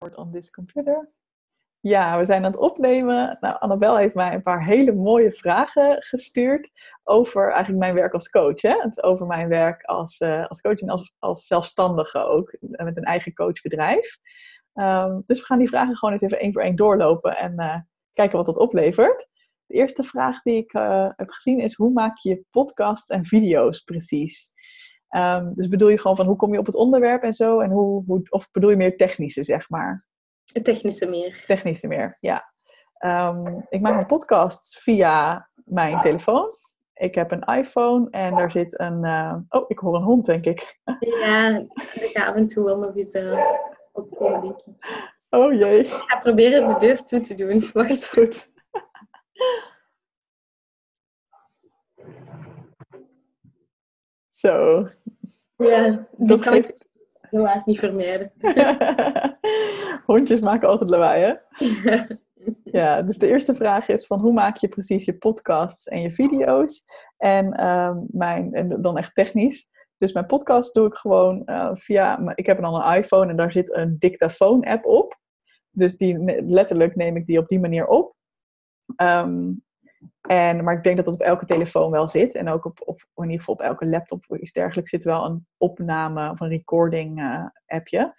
on this computer. Ja, we zijn aan het opnemen. Nou, Annabel heeft mij een paar hele mooie vragen gestuurd over eigenlijk mijn werk als coach. Hè? Het over mijn werk als, uh, als coach en als, als zelfstandige ook, met een eigen coachbedrijf. Um, dus we gaan die vragen gewoon eens even één voor één doorlopen en uh, kijken wat dat oplevert. De eerste vraag die ik heb gezien is: hoe maak je podcasts en video's precies? Um, dus bedoel je gewoon van hoe kom je op het onderwerp en zo? En hoe, hoe, of bedoel je meer technische, zeg maar? Technische meer. Technische meer, ja. Um, ik maak mijn podcasts via mijn telefoon. Ik heb een iPhone en daar zit een. Uh, oh, ik hoor een hond, denk ik. Ja, ik ga af en toe wel nog eens uh, opkomen, denk ik. Oh jee. Ik ga proberen de deur toe te doen. Is goed. Zo. Ja, dat kan ik helaas niet vermijden. Hondjes maken altijd lawaai, hè? ja, dus de eerste vraag is van hoe maak je precies je podcasts en je video's? En, um, mijn, en dan echt technisch. Dus mijn podcast doe ik gewoon uh, via... Ik heb dan een iPhone en daar zit een dictafoon-app op. Dus die, letterlijk neem ik die op die manier op. Um, en, maar ik denk dat dat op elke telefoon wel zit. En ook op, in ieder geval op elke laptop of iets dergelijks zit wel een opname of een recording uh, appje.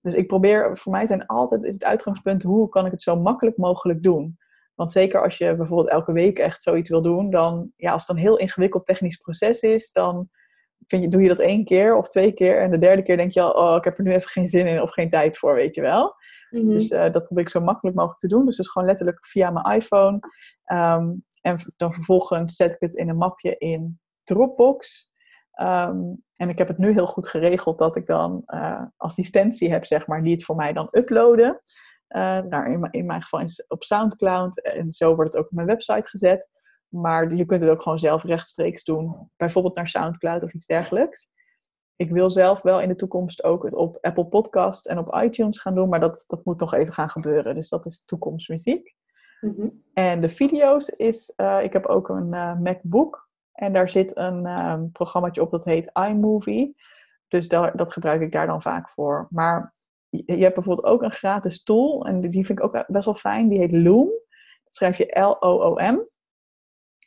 Dus ik probeer, voor mij zijn altijd is het uitgangspunt hoe kan ik het zo makkelijk mogelijk doen. Want zeker als je bijvoorbeeld elke week echt zoiets wil doen, dan ja, als het een heel ingewikkeld technisch proces is, dan vind je, doe je dat één keer of twee keer. En de derde keer denk je al, oh, ik heb er nu even geen zin in of geen tijd voor, weet je wel. Mm-hmm. Dus uh, dat probeer ik zo makkelijk mogelijk te doen. Dus, dus gewoon letterlijk via mijn iPhone. Um, en dan vervolgens zet ik het in een mapje in Dropbox. Um, en ik heb het nu heel goed geregeld dat ik dan uh, assistentie heb, zeg maar, die het voor mij dan uploaden. Uh, nou, in, in, mijn geval op Soundcloud. En zo wordt het ook op mijn website gezet. Maar je kunt het ook gewoon zelf rechtstreeks doen. Bijvoorbeeld naar Soundcloud of iets dergelijks. Ik wil zelf wel in de toekomst ook het op Apple Podcasts en op iTunes gaan doen. Maar dat, dat moet nog even gaan gebeuren. Dus dat is toekomstmuziek. Mm-hmm. En de video's is, uh, ik heb ook een uh, MacBook. En daar zit een um, programmaatje op dat heet iMovie. Dus daar, dat gebruik ik daar dan vaak voor. Maar je, je hebt bijvoorbeeld ook een gratis tool. En die vind ik ook best wel fijn. Die heet Loom. Dat schrijf je L-O-O-M.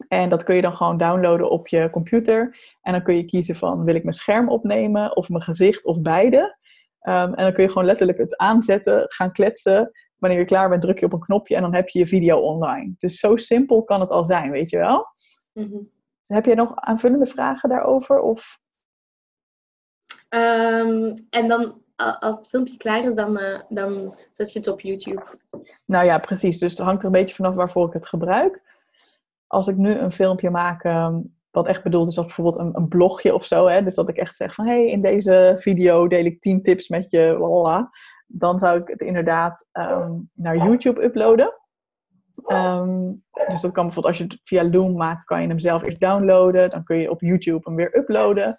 En dat kun je dan gewoon downloaden op je computer. En dan kun je kiezen van wil ik mijn scherm opnemen of mijn gezicht of beide. Um, en dan kun je gewoon letterlijk het aanzetten, gaan kletsen. Wanneer je klaar bent, druk je op een knopje en dan heb je je video online. Dus zo simpel kan het al zijn, weet je wel? Dus heb jij nog aanvullende vragen daarover? Of? Um, en dan, als het filmpje klaar is, dan, uh, dan zet je het op YouTube. Nou ja, precies. Dus het hangt er een beetje vanaf waarvoor ik het gebruik. Als ik nu een filmpje maak, um, wat echt bedoeld is als bijvoorbeeld een, een blogje of zo. Hè? Dus dat ik echt zeg van, hey, in deze video deel ik 10 tips met je, lala dan zou ik het inderdaad um, naar YouTube uploaden. Um, dus dat kan bijvoorbeeld als je het via Loom maakt, kan je hem zelf eerst downloaden. Dan kun je op YouTube hem weer uploaden.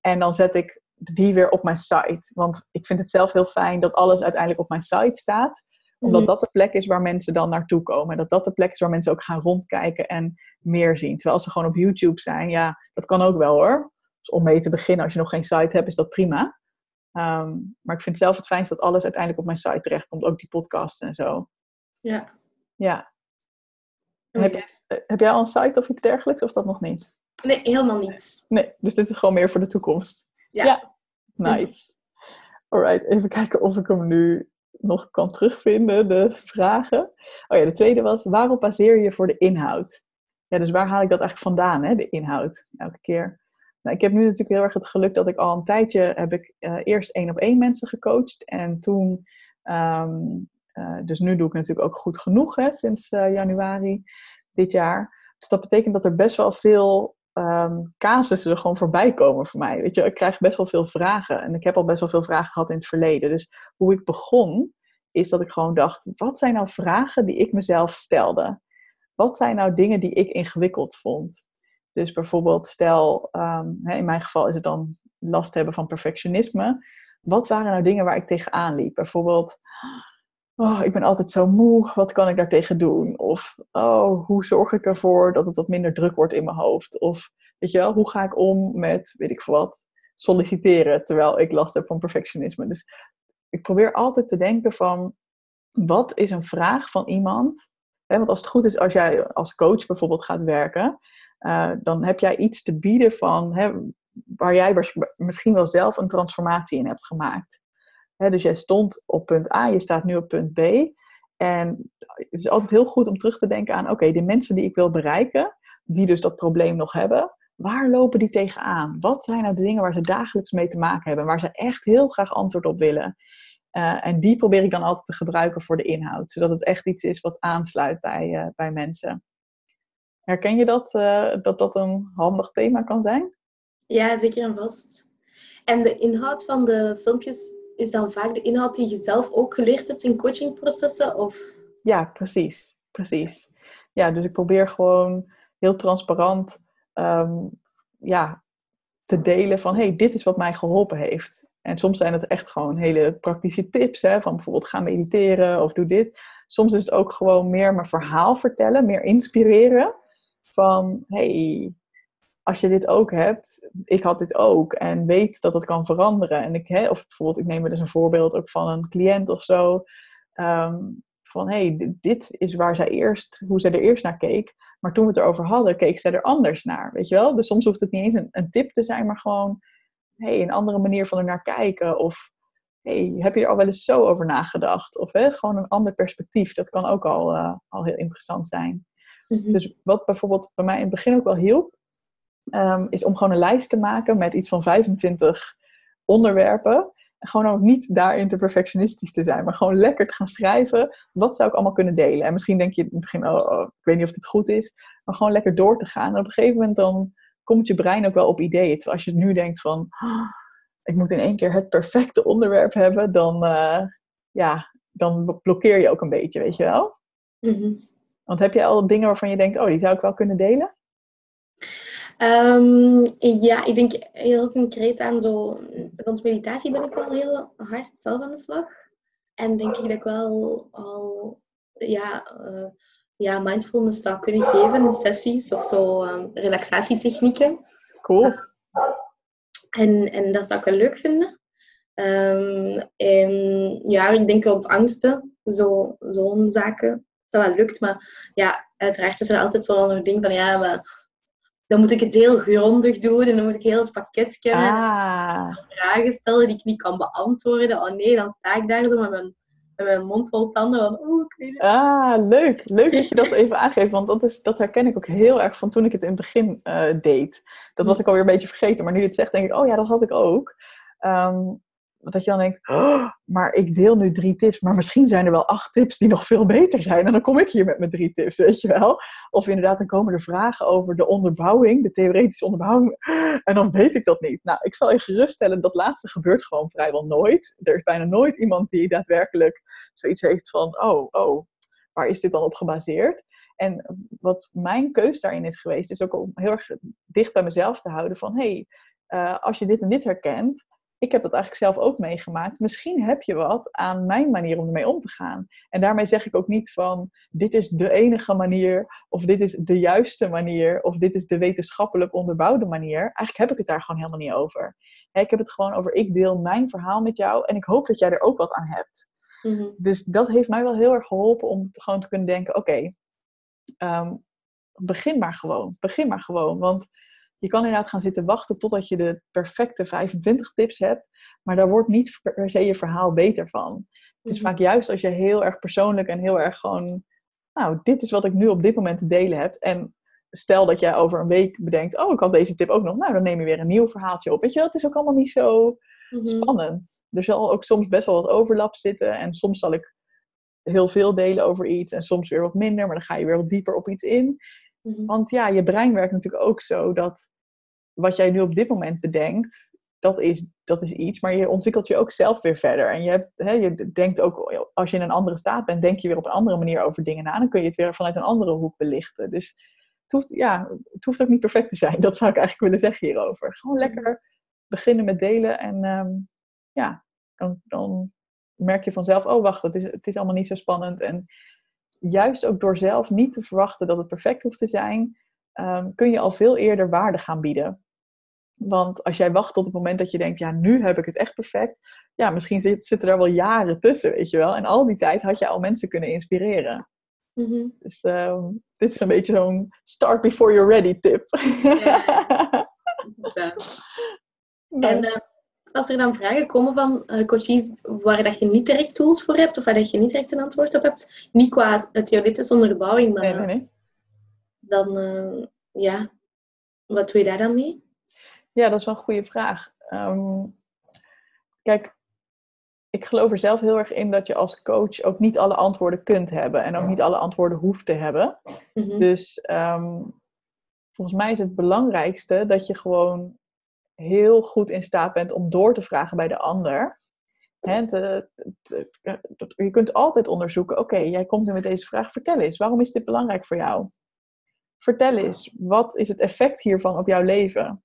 En dan zet ik die weer op mijn site. Want ik vind het zelf heel fijn dat alles uiteindelijk op mijn site staat. Omdat mhm. dat de plek is waar mensen dan naartoe komen. Dat dat de plek is waar mensen ook gaan rondkijken en meer zien. Terwijl als ze gewoon op YouTube zijn, ja, dat kan ook wel hoor. Dus om mee te beginnen, als je nog geen site hebt, is dat prima. Um, maar ik vind zelf het fijnst dat alles uiteindelijk op mijn site terechtkomt, ook die podcast en zo. Ja. Ja. Oh, heb, jij, heb jij al een site of iets dergelijks, of dat nog niet? Nee, helemaal niet. Nee, dus dit is gewoon meer voor de toekomst. Ja. ja. Nice. Alright, even kijken of ik hem nu nog kan terugvinden, de vragen. Oh ja, de tweede was, waarop baseer je voor de inhoud? Ja, dus waar haal ik dat eigenlijk vandaan, hè, de inhoud, elke keer? Nou, ik heb nu natuurlijk heel erg het geluk dat ik al een tijdje heb ik uh, eerst één op één mensen gecoacht. En toen, um, uh, dus nu doe ik natuurlijk ook goed genoeg hè, sinds uh, januari dit jaar. Dus dat betekent dat er best wel veel um, casussen er gewoon voorbij komen voor mij. Weet je, ik krijg best wel veel vragen. En ik heb al best wel veel vragen gehad in het verleden. Dus hoe ik begon, is dat ik gewoon dacht: wat zijn nou vragen die ik mezelf stelde? Wat zijn nou dingen die ik ingewikkeld vond? Dus bijvoorbeeld, stel, um, in mijn geval is het dan last hebben van perfectionisme. Wat waren nou dingen waar ik tegenaan liep? Bijvoorbeeld, oh, ik ben altijd zo moe, wat kan ik daartegen doen? Of, oh, hoe zorg ik ervoor dat het wat minder druk wordt in mijn hoofd? Of, weet je wel, hoe ga ik om met, weet ik veel wat, solliciteren terwijl ik last heb van perfectionisme? Dus ik probeer altijd te denken van, wat is een vraag van iemand? Want als het goed is, als jij als coach bijvoorbeeld gaat werken, uh, dan heb jij iets te bieden van waar jij misschien wel zelf een transformatie in hebt gemaakt. Dus jij stond op punt A, je staat nu op punt B. En het is altijd heel goed om terug te denken aan, oké, de mensen die ik wil bereiken, die dus dat probleem nog hebben, waar lopen die tegenaan? Wat zijn nou de dingen waar ze dagelijks mee te maken hebben, waar ze echt heel graag antwoord op willen? Uh, en die probeer ik dan altijd te gebruiken voor de inhoud, zodat het echt iets is wat aansluit bij, uh, bij mensen. Herken je dat, uh, dat dat een handig thema kan zijn? Ja, zeker en vast. En de inhoud van de filmpjes is dan vaak de inhoud die je zelf ook geleerd hebt in coachingprocessen? Of? Ja, precies. precies. Ja, dus ik probeer gewoon heel transparant um, ja, te delen van hey, dit is wat mij geholpen heeft. En soms zijn het echt gewoon hele praktische tips, hè, van bijvoorbeeld ga mediteren of doe dit. Soms is het ook gewoon meer mijn verhaal vertellen, meer inspireren. Van hey, als je dit ook hebt, ik had dit ook en weet dat het kan veranderen. En ik, hè, of bijvoorbeeld, ik neem er dus een voorbeeld ook van een cliënt of zo. Um, van hey, dit is waar zij eerst, hoe zij er eerst naar keek. Maar toen we het erover hadden, keek zij er anders naar. Weet je wel? Dus soms hoeft het niet eens een, een tip te zijn, maar gewoon hey, een andere manier van er naar kijken. Of hey, heb je er al wel eens zo over nagedacht? Of hè, gewoon een ander perspectief. Dat kan ook al, uh, al heel interessant zijn. Mhm. Dus wat bijvoorbeeld bij mij in het begin ook wel hielp, um, is om gewoon een lijst te maken met iets van 25 onderwerpen. En gewoon ook niet daarin te perfectionistisch te zijn, maar gewoon lekker te gaan schrijven. Wat zou ik allemaal kunnen delen? En misschien denk je in het begin, oh, oh, ik weet niet of dit goed is. Maar gewoon lekker door te gaan. En op een gegeven moment dan komt je brein ook wel op ideeën. Terwijl als je nu denkt van, oh, ik moet in één keer het perfecte onderwerp hebben, dan, uh, ja, dan blokkeer je ook een beetje, weet je wel? Mm Want heb je al dingen waarvan je denkt, oh, die zou ik wel kunnen delen? Um, ja, ik denk heel concreet aan zo... Rond meditatie ben ik wel heel hard zelf aan de slag. En denk ik dat ik wel al ja, uh, ja, mindfulness zou kunnen geven in sessies of zo um, relaxatietechnieken. Cool. En, en dat zou ik wel leuk vinden. Um, en ja, ik denk rond angsten, zo'n zo zaken, dat wel lukt. Maar ja, uiteraard is er altijd zo'n ding van ja, maar dan moet ik het heel grondig doen en dan moet ik heel het pakket kennen. Ah. Vragen stellen die ik niet kan beantwoorden. Oh nee, dan sta ik daar zo met mijn, met mijn mond vol tanden. Van, oh, ik weet het. Ah, leuk. Leuk dat je dat even aangeeft, want dat, is, dat herken ik ook heel erg van toen ik het in het begin uh, deed. Dat was ik alweer een beetje vergeten, maar nu je het zegt, denk ik, oh ja, dat had ik ook. Um, dat je dan denkt, oh, maar ik deel nu drie tips, maar misschien zijn er wel acht tips die nog veel beter zijn. En dan kom ik hier met mijn drie tips, weet je wel. Of inderdaad, dan komen er vragen over de onderbouwing, de theoretische onderbouwing. En dan weet ik dat niet. Nou, ik zal je geruststellen, dat laatste gebeurt gewoon vrijwel nooit. Er is bijna nooit iemand die daadwerkelijk zoiets heeft van, oh, oh, waar is dit dan op gebaseerd? En wat mijn keus daarin is geweest, is ook om heel erg dicht bij mezelf te houden van, hey, uh, als je dit en dit herkent, ik heb dat eigenlijk zelf ook meegemaakt. Misschien heb je wat aan mijn manier om ermee om te gaan. En daarmee zeg ik ook niet van dit is de enige manier, of dit is de juiste manier, of dit is de wetenschappelijk onderbouwde manier. Eigenlijk heb ik het daar gewoon helemaal niet over. Ik heb het gewoon over ik deel mijn verhaal met jou en ik hoop dat jij er ook wat aan hebt. Mhm. Dus dat heeft mij wel heel erg geholpen om gewoon te kunnen denken: oké, ehm, begin maar gewoon. Begin maar gewoon. Want je kan inderdaad gaan zitten wachten totdat je de perfecte 25 tips hebt, maar daar wordt niet per se je verhaal beter van. Het is mhm. vaak juist als je heel erg persoonlijk en heel erg gewoon, nou, dit is wat ik nu op dit moment te delen heb. En stel dat jij over een week bedenkt, oh, ik had deze tip ook nog, nou, dan neem je weer een nieuw verhaaltje op. Weet je, dat is ook allemaal niet zo mhm. spannend. Er zal ook soms best wel wat overlap zitten en soms zal ik heel veel delen over iets en soms weer wat minder, maar dan ga je weer wat dieper op iets in. Mhm. Want ja, je brein werkt natuurlijk ook zo dat wat jij nu op dit moment bedenkt, dat is, dat is iets, maar je ontwikkelt je ook zelf weer verder. En je, hebt, hè, je denkt ook, als je in een andere staat bent, denk je weer op een andere manier over dingen na. Dan kun je het weer vanuit een andere hoek belichten. Dus het hoeft, ja, het hoeft ook niet perfect te zijn. Dat zou ik eigenlijk willen zeggen hierover. Gewoon mhm. lekker beginnen met delen. En um, ja, dan, dan merk je vanzelf, oh wacht, het is, het is allemaal niet zo spannend. En juist ook door zelf niet te verwachten dat het perfect hoeft te zijn, um, kun je al veel eerder waarde gaan bieden. Want als jij wacht tot het moment dat je denkt, ja, nu heb ik het echt perfect. Ja, misschien zit, zitten er wel jaren tussen, weet je wel. En al die tijd had je al mensen kunnen inspireren. Mhm. Dus uh, dit is een beetje zo'n start before you're ready tip. Ja. En uh, als er dan vragen komen van uh, coaches waar dat je niet direct tools voor hebt, of waar dat je niet direct een antwoord op hebt, niet qua theoretische onderbouwing, maar nee, nee, nee. dan, uh, ja, wat doe je daar dan mee? Ja, dat is wel een goede vraag. Um, kijk, ik geloof er zelf heel erg in dat je als coach ook niet alle antwoorden kunt hebben en ook niet alle antwoorden hoeft te hebben. Mm -hmm. Dus um, volgens mij is het belangrijkste dat je gewoon heel goed in staat bent om door te vragen bij de ander. Je kunt altijd onderzoeken, oké, jij komt nu met deze vraag, vertel eens, waarom is dit belangrijk voor jou? Vertel eens, wat is het effect hiervan op jouw leven?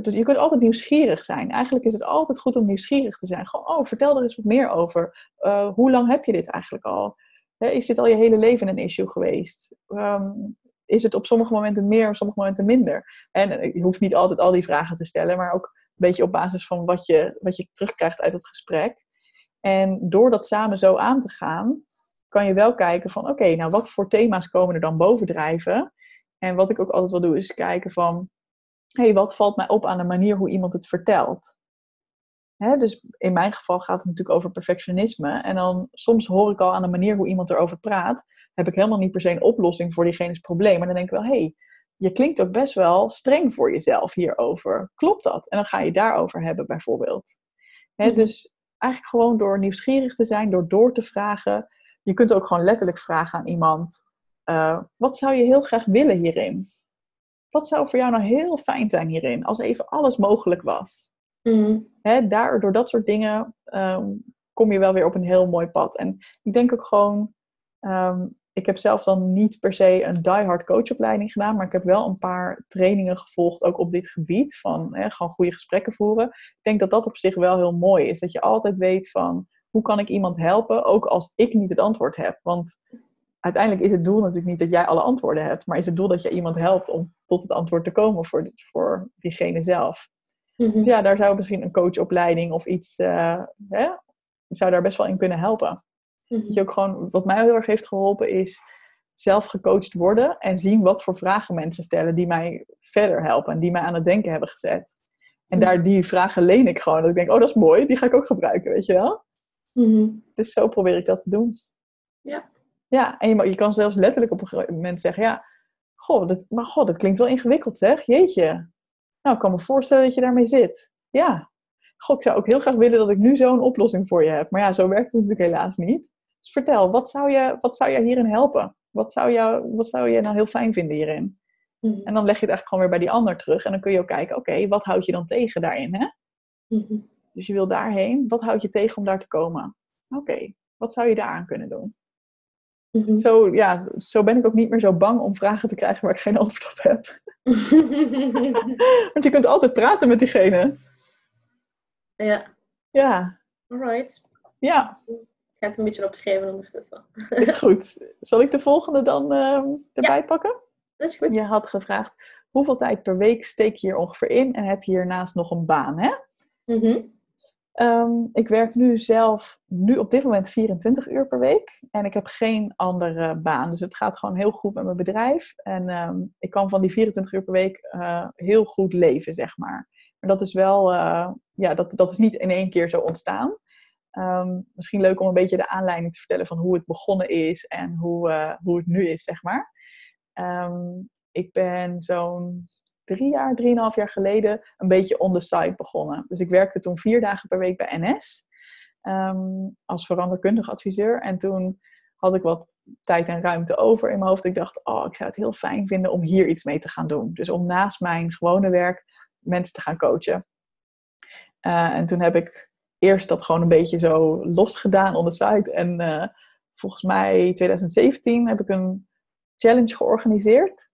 Dus je kunt altijd nieuwsgierig zijn. Eigenlijk is het altijd goed om nieuwsgierig te zijn. Gewoon, oh, vertel er eens wat meer over. Uh, hoe lang heb je dit eigenlijk al? Is dit al je hele leven een issue geweest? Um, is het op sommige momenten meer, op sommige momenten minder? En je hoeft niet altijd al die vragen te stellen, maar ook een beetje op basis van wat je, wat je terugkrijgt uit het gesprek. En door dat samen zo aan te gaan, kan je wel kijken van, oké, nou wat voor thema's komen er dan bovendrijven? En wat ik ook altijd wil doen, is kijken van, hé, hey, wat valt mij op aan de manier hoe iemand het vertelt? Hè, dus in mijn geval gaat het natuurlijk over perfectionisme. En dan soms hoor ik al aan de manier hoe iemand erover praat, heb ik helemaal niet per se een oplossing voor diegene's probleem. Maar dan denk ik wel, hé, hey, je klinkt ook best wel streng voor jezelf hierover. Klopt dat? En dan ga je daarover hebben bijvoorbeeld. Hè, Mhm. Dus eigenlijk gewoon door nieuwsgierig te zijn, door door te vragen. Je kunt ook gewoon letterlijk vragen aan iemand, uh, wat zou je heel graag willen hierin? Wat zou voor jou nou heel fijn zijn hierin, als even alles mogelijk was? Mm. Door dat soort dingen um, kom je wel weer op een heel mooi pad. En ik denk ook gewoon, um, ik heb zelf dan niet per se een diehard coachopleiding gedaan, maar ik heb wel een paar trainingen gevolgd, ook op dit gebied, van gewoon goede gesprekken voeren. Ik denk dat dat op zich wel heel mooi is, dat je altijd weet van, hoe kan ik iemand helpen, ook als ik niet het antwoord heb. Want uiteindelijk is het doel natuurlijk niet dat jij alle antwoorden hebt, maar is het doel dat je iemand helpt om tot het antwoord te komen voor, voor diegene zelf. Mhm. Dus ja, daar zou misschien een coachopleiding of iets, uh, hè, zou daar best wel in kunnen helpen. Mhm. Dat je ook gewoon, wat mij heel erg heeft geholpen, is zelf gecoacht worden en zien wat voor vragen mensen stellen die mij verder helpen en die mij aan het denken hebben gezet. En Mhm. daar die vragen leen ik gewoon. Dat ik denk, oh, dat is mooi, die ga ik ook gebruiken, weet je wel. Dus zo probeer ik dat te doen. Ja. Ja, en je, je kan zelfs letterlijk op een gegeven moment zeggen, ja, goh, dat, maar god, dat klinkt wel ingewikkeld zeg, jeetje. Nou, ik kan me voorstellen dat je daarmee zit. Ja. Goh, ik zou ook heel graag willen dat ik nu zo'n oplossing voor je heb. Maar ja, zo werkt het natuurlijk helaas niet. Dus vertel, wat zou je, wat zou je hierin helpen? Wat zou, jou, wat zou je nou heel fijn vinden hierin? Mhm. En dan leg je het eigenlijk gewoon weer bij die ander terug. En dan kun je ook kijken, oké, wat houd je dan tegen daarin? Hè? Mhm. Dus je wil daarheen. Wat houd je tegen om daar te komen? Oké, wat zou je daaraan kunnen doen? Mhm. Zo, ja, zo ben ik ook niet meer zo bang om vragen te krijgen waar ik geen antwoord op heb. Want je kunt altijd praten met diegene. ja, Ja, alright. ja, Ik ga het een beetje opschrijven ondertussen. is goed. Zal ik de volgende dan ehm, erbij pakken? Dat is goed. Je had gevraagd, hoeveel tijd per week steek je hier ongeveer in en heb je hiernaast nog een baan, hè? Mhm. Ehm, ik werk nu zelf, nu op dit moment 24 uur per week. En ik heb geen andere baan. Dus het gaat gewoon heel goed met mijn bedrijf. En ehm, ik kan van die 24 uur per week uh, heel goed leven, zeg maar. Maar dat is wel, uh, ja, dat, dat is niet in één keer zo ontstaan. Um, misschien leuk om een beetje de aanleiding te vertellen van hoe het begonnen is en hoe, uh, hoe het nu is, zeg maar. ik ben zo'n drie jaar, drieënhalf jaar geleden een beetje on the side begonnen. Dus ik werkte toen vier dagen per week bij NS um, als veranderkundig adviseur. En toen had ik wat tijd en ruimte over in mijn hoofd. Ik dacht, oh, ik zou het heel fijn vinden om hier iets mee te gaan doen. Dus om naast mijn gewone werk mensen te gaan coachen. Uh, en toen heb ik eerst dat gewoon een beetje zo losgedaan on the side. En uh, volgens mij 2017 heb ik een challenge georganiseerd.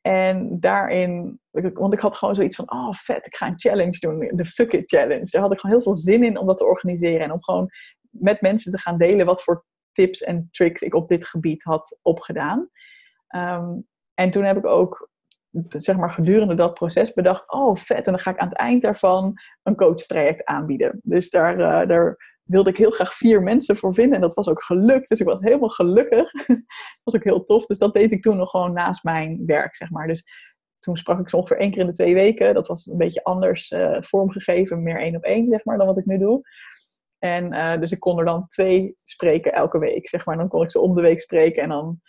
En daarin, want ik had gewoon zoiets van, oh vet, ik ga een challenge doen, de Fuck It Challenge. Daar had ik gewoon heel veel zin in om dat te organiseren en om gewoon met mensen te gaan delen wat voor tips en tricks ik op dit gebied had opgedaan. Um, en toen heb ik ook zeg maar gedurende dat proces bedacht, oh vet, en dan ga ik aan het eind daarvan een coachtraject aanbieden. Dus daar, uh, daar wilde ik heel graag vier mensen voor vinden en dat was ook gelukt. Dus ik was helemaal gelukkig. dat was ook heel tof. Dus dat deed ik toen nog gewoon naast mijn werk, zeg maar. Dus toen sprak ik zo ongeveer één keer in de twee weken. Dat was een beetje anders uh, vormgegeven, meer één op één, zeg maar, dan wat ik nu doe. En uh, dus ik kon er dan twee spreken elke week, zeg maar. Dan kon ik ze om de week spreken en dan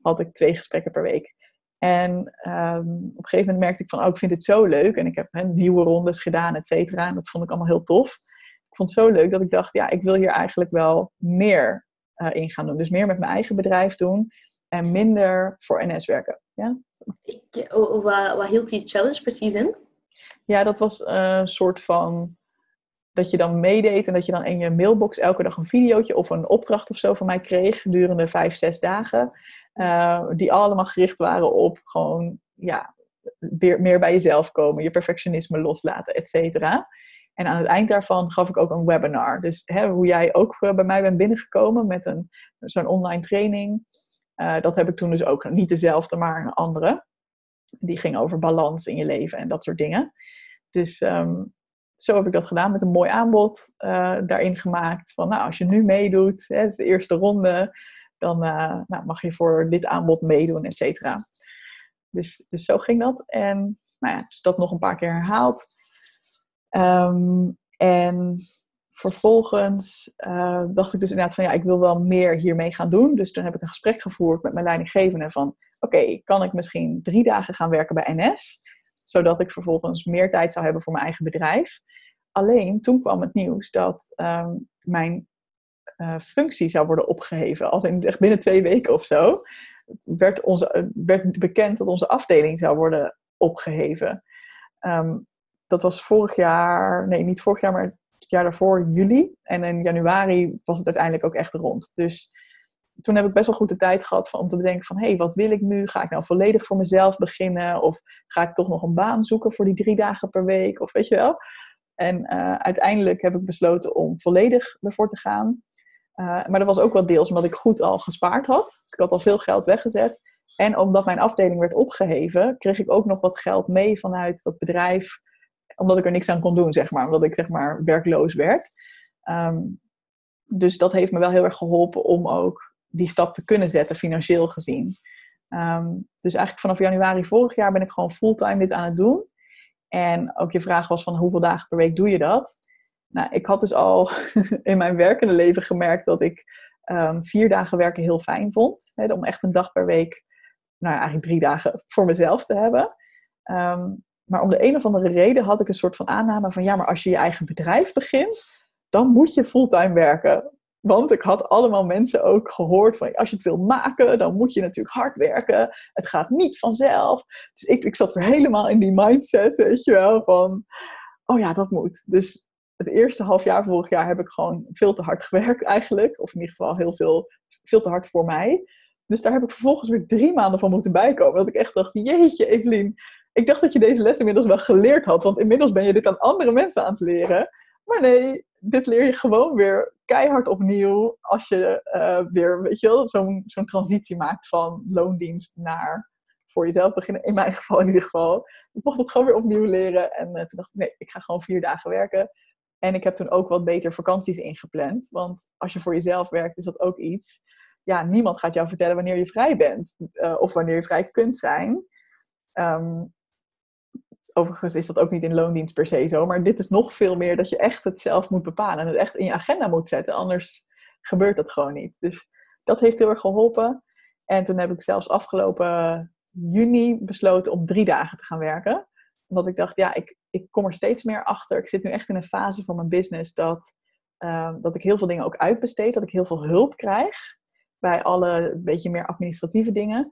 had ik twee gesprekken per week. En um, op een gegeven moment merkte ik van, oh, ik vind het zo leuk. En ik heb nieuwe rondes gedaan, et cetera. En dat vond ik allemaal heel tof. Ik vond het zo leuk dat ik dacht, ja, ik wil hier eigenlijk wel meer uh, in gaan doen. Dus meer met mijn eigen bedrijf doen en minder voor NS werken. Ja? Ik, oh, wat, wat hield die challenge precies in? Ja, dat was een soort van dat je dan meedeed en dat je dan in je mailbox elke dag een videootje of een opdracht of zo van mij kreeg gedurende vijf, zes dagen. Uh, die allemaal gericht waren op gewoon, ja, weer, meer bij jezelf komen, je perfectionisme loslaten, et cetera. En aan het eind daarvan gaf ik ook een webinar. Dus hè, hoe jij ook bij mij bent binnengekomen met een, zo'n online training. Uh, dat heb ik toen dus ook niet dezelfde, maar een andere. Die ging over balans in je leven en dat soort dingen. Dus um, zo heb ik dat gedaan met een mooi aanbod uh, daarin gemaakt. Van nou, als je nu meedoet, hè, is de eerste ronde, dan nou, mag je voor dit aanbod meedoen, et cetera. Dus, dus zo ging dat. En nou ja, dus dat nog een paar keer herhaald. Um, en vervolgens uh, dacht ik dus inderdaad van ja, ik wil wel meer hiermee gaan doen. Dus toen heb ik een gesprek gevoerd met mijn leidinggevende van oké, kan ik misschien drie dagen gaan werken bij NS? Zodat ik vervolgens meer tijd zou hebben voor mijn eigen bedrijf. Alleen toen kwam het nieuws dat um, mijn uh, functie zou worden opgeheven. Als in echt binnen twee weken of zo werd, onze, werd bekend dat onze afdeling zou worden opgeheven. Um, dat was vorig jaar, nee niet vorig jaar, maar het jaar daarvoor, juli. En in januari was het uiteindelijk ook echt rond. Dus toen heb ik best wel goed de tijd gehad om te bedenken van... hé, hey, wat wil ik nu? Ga ik nou volledig voor mezelf beginnen? Of ga ik toch nog een baan zoeken voor die drie dagen per week? Of weet je wel? En uh, uiteindelijk heb ik besloten om volledig ervoor te gaan. Uh, maar dat was ook wel deels omdat ik goed al gespaard had. Dus ik had al veel geld weggezet. En omdat mijn afdeling werd opgeheven, kreeg ik ook nog wat geld mee vanuit dat bedrijf. Omdat ik er niks aan kon doen, zeg maar. Omdat ik zeg maar werkloos werd. Um, dus dat heeft me wel heel erg geholpen om ook die stap te kunnen zetten, financieel gezien. Um, dus eigenlijk vanaf januari vorig jaar ben ik gewoon fulltime dit aan het doen. En ook je vraag was van hoeveel dagen per week doe je dat? Nou, ik had dus al in mijn werkende leven gemerkt dat ik um, vier dagen werken heel fijn vond. Om echt een dag per week, nou eigenlijk drie dagen voor mezelf te hebben. Maar om de een of andere reden had ik een soort van aanname van ja, maar als je je eigen bedrijf begint, dan moet je fulltime werken. Want ik had allemaal mensen ook gehoord van als je het wil maken, dan moet je natuurlijk hard werken. Het gaat niet vanzelf. Dus ik, ik zat weer helemaal in die mindset, weet je wel, van oh ja, dat moet. Dus het eerste half jaar vorig jaar heb ik gewoon veel te hard gewerkt eigenlijk. Of in ieder geval heel veel, veel te hard voor mij. Dus daar heb ik vervolgens weer drie maanden van moeten bijkomen. Dat ik echt dacht, jeetje Evelien, ik dacht dat je deze les inmiddels wel geleerd had. Want inmiddels ben je dit aan andere mensen aan het leren. Maar nee, dit leer je gewoon weer keihard opnieuw als je uh, weer, weet je wel, zo'n transitie maakt van loondienst naar voor jezelf beginnen. In mijn geval in ieder geval. Ik mocht het gewoon weer opnieuw leren. En uh, toen dacht ik, nee, ik ga gewoon vier dagen werken. En ik heb toen ook wat beter vakanties ingepland. Want als je voor jezelf werkt, is dat ook iets. Ja, niemand gaat jou vertellen wanneer je vrij bent. Uh, of wanneer je vrij kunt zijn. Um, Overigens is dat ook niet in loondienst per se zo, maar dit is nog veel meer dat je echt het zelf moet bepalen en het echt in je agenda moet zetten, anders gebeurt dat gewoon niet. Dus dat heeft heel erg geholpen. En toen heb ik zelfs afgelopen juni besloten om drie dagen te gaan werken. Omdat ik dacht, ja, ik, ik kom er steeds meer achter. Ik zit nu echt in een fase van mijn business dat, uh, dat ik heel veel dingen ook uitbesteed, dat ik heel veel hulp krijg bij alle beetje meer administratieve dingen.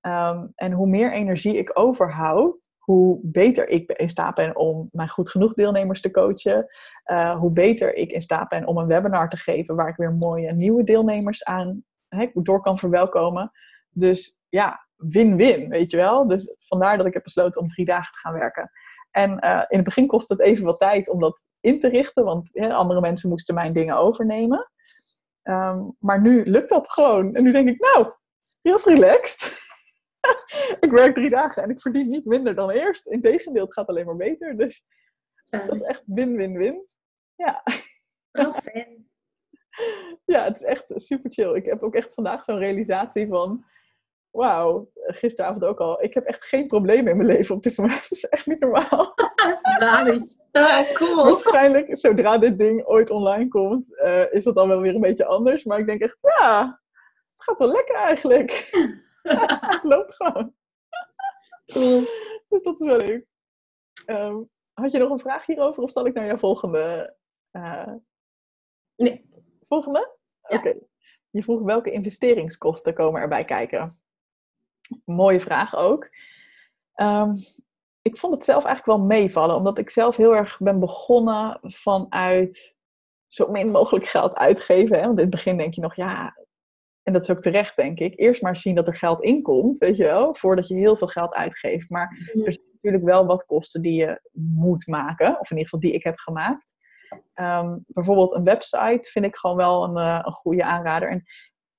Um, en hoe meer energie ik overhoud, hoe beter ik in staat ben om mijn goed genoeg deelnemers te coachen. Uh, hoe beter ik in staat ben om een webinar te geven waar ik weer mooie nieuwe deelnemers aan door kan verwelkomen. Dus ja, win-win, weet je wel. Dus vandaar dat ik heb besloten om drie dagen te gaan werken. En uh, in het begin kostte het even wat tijd om dat in te richten, want andere mensen moesten mijn dingen overnemen. Um, maar nu lukt dat gewoon. En nu denk ik, nou, heel relaxed. ik werk drie dagen en ik verdien niet minder dan eerst. Integendeel, het gaat alleen maar beter. Dus dat is echt win-win-win. Ja. Oh, fijn. Ja, het is echt super chill. Ik heb ook echt vandaag zo'n realisatie van... Wauw, gisteravond ook al. Ik heb echt geen problemen in mijn leven op dit moment. Dat is echt niet normaal. Ah, cool. Waarschijnlijk, zodra dit ding ooit online komt, eh, is dat dan wel weer een beetje anders. Maar ik denk echt, ja, het gaat wel lekker eigenlijk. het loopt gewoon. Cool. Dus dat is wel leuk. Ehm, had je nog een vraag hierover of zal ik naar jouw volgende? eh, Nee. Volgende? Ja. Oké. Je vroeg welke investeringskosten komen erbij kijken. Mooie vraag ook. Ehm, ik vond het zelf eigenlijk wel meevallen, omdat ik zelf heel erg ben begonnen vanuit zo min mogelijk geld uitgeven. Hè? Want in het begin denk je nog, ja, en dat is ook terecht, denk ik. Eerst maar zien dat er geld inkomt, weet je wel, voordat je heel veel geld uitgeeft. Maar er zijn natuurlijk wel wat kosten die je moet maken, of in ieder geval die ik heb gemaakt. Ehm, bijvoorbeeld een website vind ik gewoon wel een, eh, een goede aanrader. En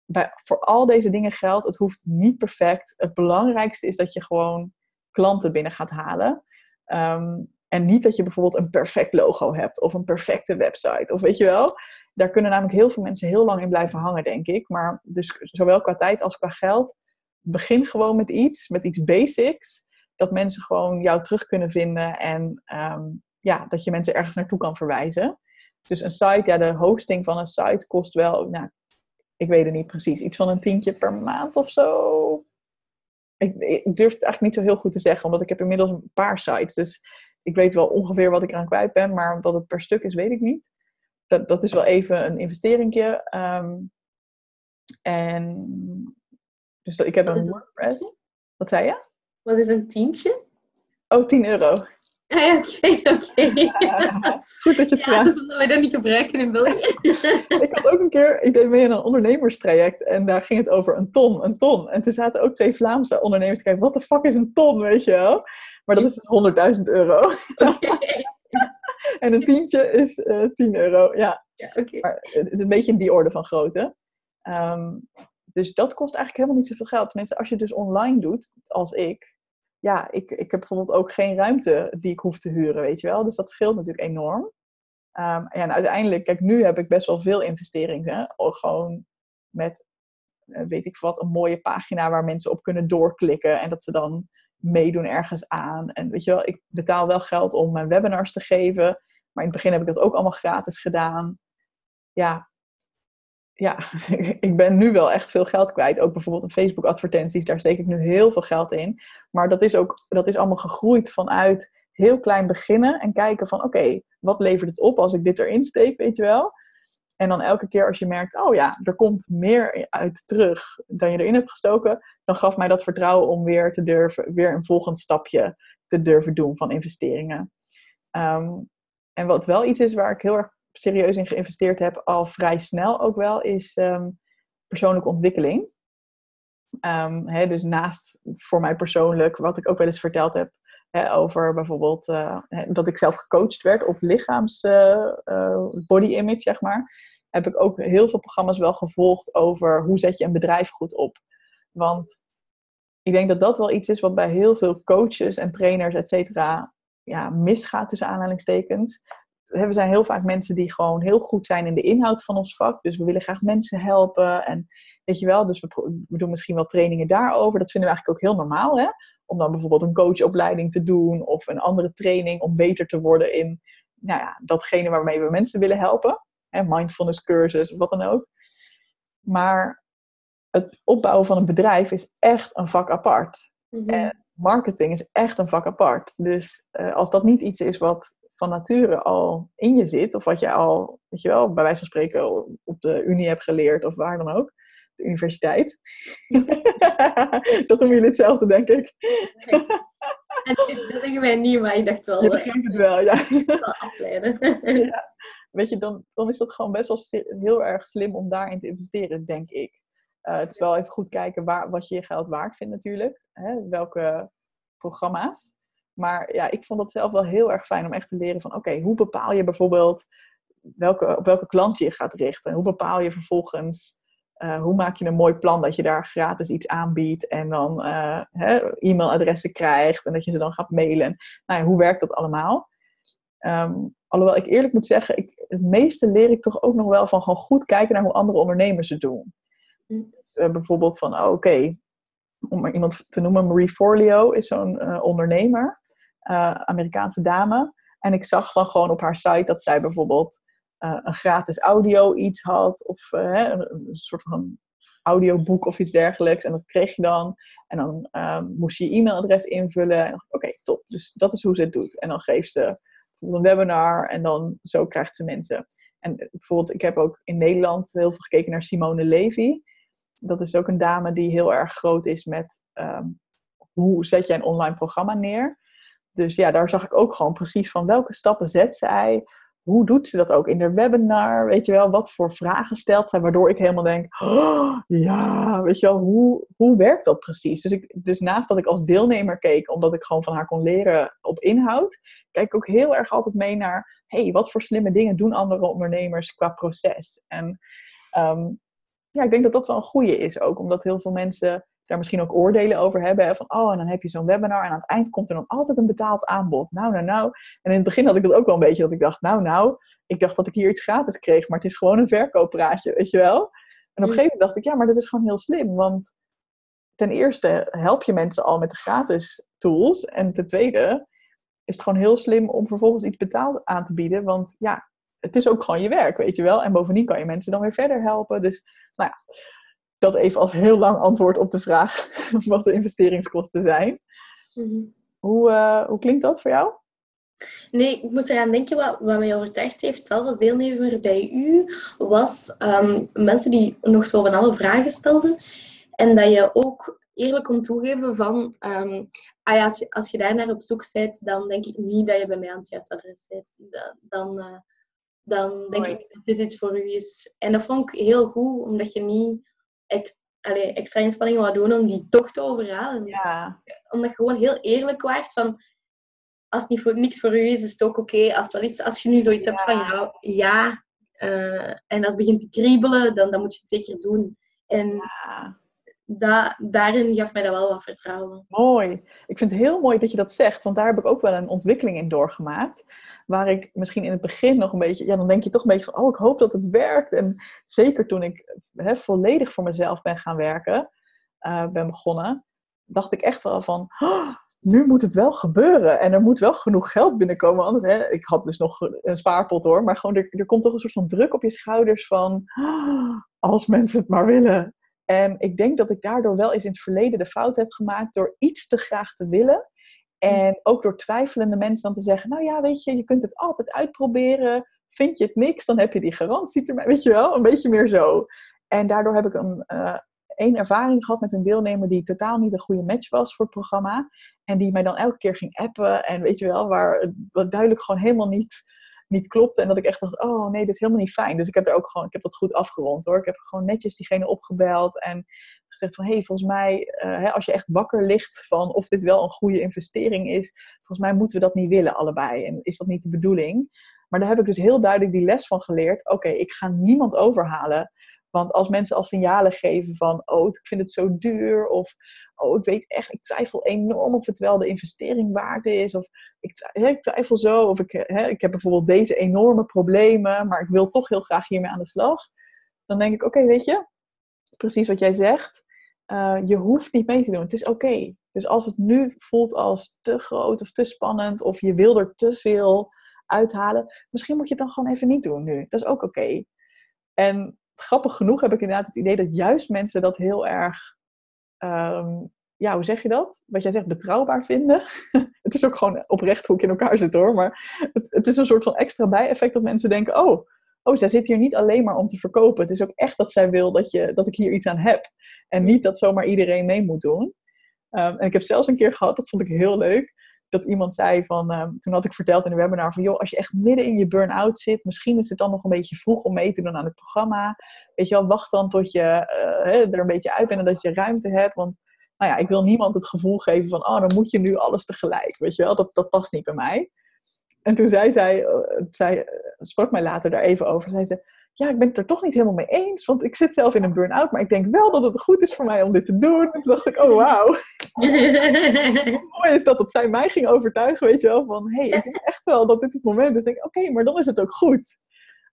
bij, voor al deze dingen geldt, het hoeft niet perfect. Het belangrijkste is dat je gewoon klanten binnen gaat halen. Ehm, en niet dat je bijvoorbeeld een perfect logo hebt of een perfecte website. Of weet je wel, daar kunnen namelijk heel veel mensen heel lang in blijven hangen, denk ik. Maar dus zowel qua tijd als qua geld, begin gewoon met iets, met iets basics. Dat mensen gewoon jou terug kunnen vinden en ehm, ja, dat je mensen ergens naartoe kan verwijzen. Dus een site, ja, de hosting van een site kost wel, nou, ik weet het niet precies, iets van een tientje per maand of zo. Ik, durf het eigenlijk niet zo heel goed te zeggen, omdat ik heb inmiddels een paar sites. Dus ik weet wel ongeveer wat ik eraan kwijt ben, maar wat het per stuk is, weet ik niet. Dat, dat is wel even een investeringje. Ehm, en dus dat- ik heb Wat een WordPress. Wat zei je? Wat is een tientje? Oh, 10 euro. Ah, Oké, oké. Goed dat je het Ja, vraagt. dat is omdat wij dat niet gebruiken in België. Ik had ook een keer, ik deed mee aan een ondernemerstraject en daar ging het over een ton, een ton. En toen zaten ook twee Vlaamse ondernemers te kijken, wat de fuck is een ton, weet je wel? Maar dat is dus 100.000 euro. Oké. En een tientje is eh 10 euro, ja. Ja, oké. Maar het is een beetje in die orde van grootte. Ehm, dus dat kost eigenlijk helemaal niet zoveel geld. Tenminste, als je het dus online doet, als ik. Ja, ik, ik heb bijvoorbeeld ook geen ruimte die ik hoef te huren, weet je wel. Dus dat scheelt natuurlijk enorm. Ehm, ja, en uiteindelijk, kijk, nu heb ik best wel veel investeringen. Ook Gewoon met, eh, weet ik wat, een mooie pagina waar mensen op kunnen doorklikken. En dat ze dan meedoen ergens aan. En weet je wel, ik betaal wel geld om mijn webinars te geven. Maar in het begin heb ik dat ook allemaal gratis gedaan. Ja, ja, ik ben nu wel echt veel geld kwijt. Ook bijvoorbeeld in Facebook advertenties, daar steek ik nu heel veel geld in. Maar dat is ook, dat is allemaal gegroeid vanuit heel klein beginnen en kijken van oké, wat levert het op als ik dit erin steek, weet je wel? En dan elke keer als je merkt, oh ja, er komt meer uit terug dan je erin hebt gestoken, dan gaf mij dat vertrouwen om weer te durven, weer een volgend stapje te durven doen van investeringen. Ehm, en wat wel iets is waar ik heel erg serieus in geïnvesteerd heb, al vrij snel ook wel, is ehm, persoonlijke ontwikkeling. Ehm, dus naast voor mij persoonlijk, wat ik ook wel eens verteld heb, over bijvoorbeeld eh, dat ik zelf gecoacht werd op lichaams eh, eh, body image, zeg maar, heb ik ook heel veel programma's wel gevolgd over hoe zet je een bedrijf goed op. Want ik denk dat dat wel iets is wat bij heel veel coaches en trainers, et cetera, ja, misgaat tussen aanhalingstekens. We zijn heel vaak mensen die gewoon heel goed zijn in de inhoud van ons vak. Dus we willen graag mensen helpen. En weet je wel, dus we, doen misschien wel trainingen daarover. Dat vinden we eigenlijk ook heel normaal, hè? Om dan bijvoorbeeld een coachopleiding te doen of een andere training om beter te worden in nou ja, datgene waarmee we mensen willen helpen. Mindfulness cursus, wat dan ook. Maar het opbouwen van een bedrijf is echt een vak apart Mhm. En marketing is echt een vak apart. Dus eh, als dat niet iets is wat van nature al in je zit, of wat je al, weet je wel, bij wijze van spreken op de unie hebt geleerd, of waar dan ook, de universiteit. dat doen jullie hetzelfde, denk ik. En dat zeggen wij niet, maar ik dacht wel, eh, begrijpt het wel, ja. wel afleiden. Weet je, dan, dan is dat gewoon best wel heel erg slim om daarin te investeren, denk ik. Eh, het is wel even goed kijken waar, wat je je geld waard vindt natuurlijk. Hè? Welke programma's. Maar ja, ik vond het zelf wel heel erg fijn om echt te leren van... Oké, hoe bepaal je bijvoorbeeld welke, op welke klant je gaat richten? Hoe bepaal je vervolgens eh, hoe maak je een mooi plan dat je daar gratis iets aanbiedt en dan uh, e-mailadressen krijgt en dat je ze dan gaat mailen. Nou hoe werkt dat allemaal? Ehm, alhoewel ik eerlijk moet zeggen, ik, het meeste leer ik toch ook nog wel van gewoon goed kijken naar hoe andere ondernemers het doen. Mm. Dus, bijvoorbeeld van, oh, oké, om maar iemand te noemen, Marie Forleo is zo'n ondernemer, Amerikaanse dame. En ik zag dan gewoon op haar site dat zij bijvoorbeeld een gratis audio iets had. Of een, een, soort van audioboek of iets dergelijks. En dat kreeg je dan. En dan um, moest je je e-mailadres invullen. Oké, okay, top. Dus dat is hoe ze het doet. En dan geeft ze een webinar. En dan zo krijgt ze mensen. En bijvoorbeeld, ik heb ook in Nederland heel veel gekeken naar Simone Levy. Dat is ook een dame die heel erg groot is met um, hoe zet jij een online programma neer. Dus ja, daar zag ik ook gewoon precies van welke stappen zet zij hoe doet ze dat ook in de webinar? Weet je wel, wat voor vragen stelt zij, waardoor ik helemaal denk, oh, ja, weet je wel, hoe, hoe werkt dat precies? Dus, ik, dus naast dat ik als deelnemer keek, omdat ik gewoon van haar kon leren op inhoud, kijk ik ook heel erg altijd mee naar, hey, wat voor slimme dingen doen andere ondernemers qua proces? En ehm, ja, ik denk dat dat wel een goede is ook, omdat heel veel mensen daar misschien ook oordelen over hebben. Hè, van, oh, en dan heb je zo'n webinar en aan het eind komt er dan altijd een betaald aanbod. Nou, nou, nou. En in het begin had ik dat ook wel een beetje, dat ik dacht, nou, nou, ik dacht dat ik hier iets gratis kreeg, maar het is gewoon een verkooppraatje, weet je wel. En op een mm. gegeven moment dacht ik, ja, maar dat is gewoon heel slim, want ten eerste help je mensen al met de gratis tools. En ten tweede is het gewoon heel slim om vervolgens iets betaald aan te bieden, want ja, het is ook gewoon je werk, weet je wel. En bovendien kan je mensen dan weer verder helpen. Dus, nou ja, dat even als heel lang antwoord op de vraag wat de investeringskosten zijn. Mhm. Hoe, uh, hoe klinkt dat voor jou? Nee, ik moest eraan denken, wat, wat mij overtuigd heeft, zelf als deelnemer bij u, was um, mensen die nog zo van alle vragen stelden. En dat je ook eerlijk kon toegeven van, um, ah ja, als, je, als je daar naar op zoek bent, dan denk ik niet dat je bij mij aan het juiste adres bent. Dan, uh, dan denk ik dat dit voor u is. En dat vond ik heel goed, omdat je niet ex, allez, extra inspanning wou doen om die toch te overhalen. Ja. Omdat je gewoon heel eerlijk waart van als het niet voor, niks voor u is, is het ook oké. Als, iets, als je nu zoiets hebt van ja, ja uh, en als het begint te kriebelen, dan, dan moet je het zeker doen. En ja. Da, daarin gaf mij dat wel wat vertrouwen. Mooi. Ik vind het heel mooi dat je dat zegt, want daar heb ik ook wel een ontwikkeling in doorgemaakt waar ik misschien in het begin nog een beetje, ja, dan denk je toch een beetje van, oh, ik hoop dat het werkt. En zeker toen ik hè, volledig voor mezelf ben gaan werken, uh, ben begonnen, dacht ik echt wel van, oh, nu moet het wel gebeuren. En er moet wel genoeg geld binnenkomen. Anders, hè, ik had dus nog een spaarpot hoor, maar gewoon er, er komt toch een soort van druk op je schouders van, oh, als mensen het maar willen. En ik denk dat ik daardoor wel eens in het verleden de fout heb gemaakt door iets te graag te willen. En ook door twijfelende mensen dan te zeggen, nou ja, weet je, je kunt het altijd uitproberen. Vind je het niks, dan heb je die garantie ermee. Weet je wel, een beetje meer zo. En daardoor heb ik een, uh, één ervaring gehad met een deelnemer die totaal niet een goede match was voor het programma. En die mij dan elke keer ging appen. En weet je wel, waar het duidelijk gewoon helemaal niet, niet klopte. En dat ik echt dacht, oh nee, dit is helemaal niet fijn. Dus ik heb er ook gewoon, ik heb dat goed afgerond hoor. Ik heb gewoon netjes diegene opgebeld. En gezegd van, hé, hey, volgens mij, hè, als je echt wakker ligt van of dit wel een goede investering is, volgens mij moeten we dat niet willen allebei. En is dat niet de bedoeling? Maar daar heb ik dus heel duidelijk die les van geleerd. Oké, ik ga niemand overhalen. Want als mensen al signalen geven van, oh, ik vind het zo duur, of oh, ik weet echt, ik twijfel enorm of het wel de investering waard is, of ik, twijfel zo, of ik, hè, ik heb bijvoorbeeld deze enorme problemen, maar ik wil toch heel graag hiermee aan de slag. Dan denk ik, oké, weet je, precies wat jij zegt, uh, je hoeft niet mee te doen. Het is oké. Dus als het nu voelt als te groot of te spannend, of je wil er te veel uithalen, misschien moet je het dan gewoon even niet doen nu. Dat is ook oké. En grappig genoeg heb ik inderdaad het idee dat juist mensen dat heel erg, um, ja, hoe zeg je dat? Wat jij zegt, betrouwbaar vinden. het is ook gewoon oprecht hoe ik in elkaar zit hoor, maar het, het is een soort van extra bijeffect dat mensen denken, oh, oh, zij zit hier niet alleen maar om te verkopen. Het is ook echt dat zij wil dat, je, dat ik hier iets aan heb. En niet dat zomaar iedereen mee moet doen. Ehm, en ik heb zelfs een keer gehad, dat vond ik heel leuk, dat iemand zei van, um, toen had ik verteld in de webinar van, joh, als je echt midden in je burn-out zit, misschien is het dan nog een beetje vroeg om mee te doen aan het programma. Weet je wel, wacht dan tot je uh, er een beetje uit bent en dat je ruimte hebt. Want, nou ja, ik wil niemand het gevoel geven van, oh, dan moet je nu alles tegelijk. Weet je wel, dat, dat past niet bij mij. En toen zei zij, uh, zij sprak mij later daar even over, zei ze, ja, ik ben het er toch niet helemaal mee eens, want ik zit zelf in een burn-out, maar ik denk wel dat het goed is voor mij om dit te doen. En toen dacht ik, oh wauw. mooi is dat dat zij mij ging overtuigen, weet je wel, van hé, hey, ik denk echt wel dat dit het moment is. denk ik, oké, maar dan is het ook goed.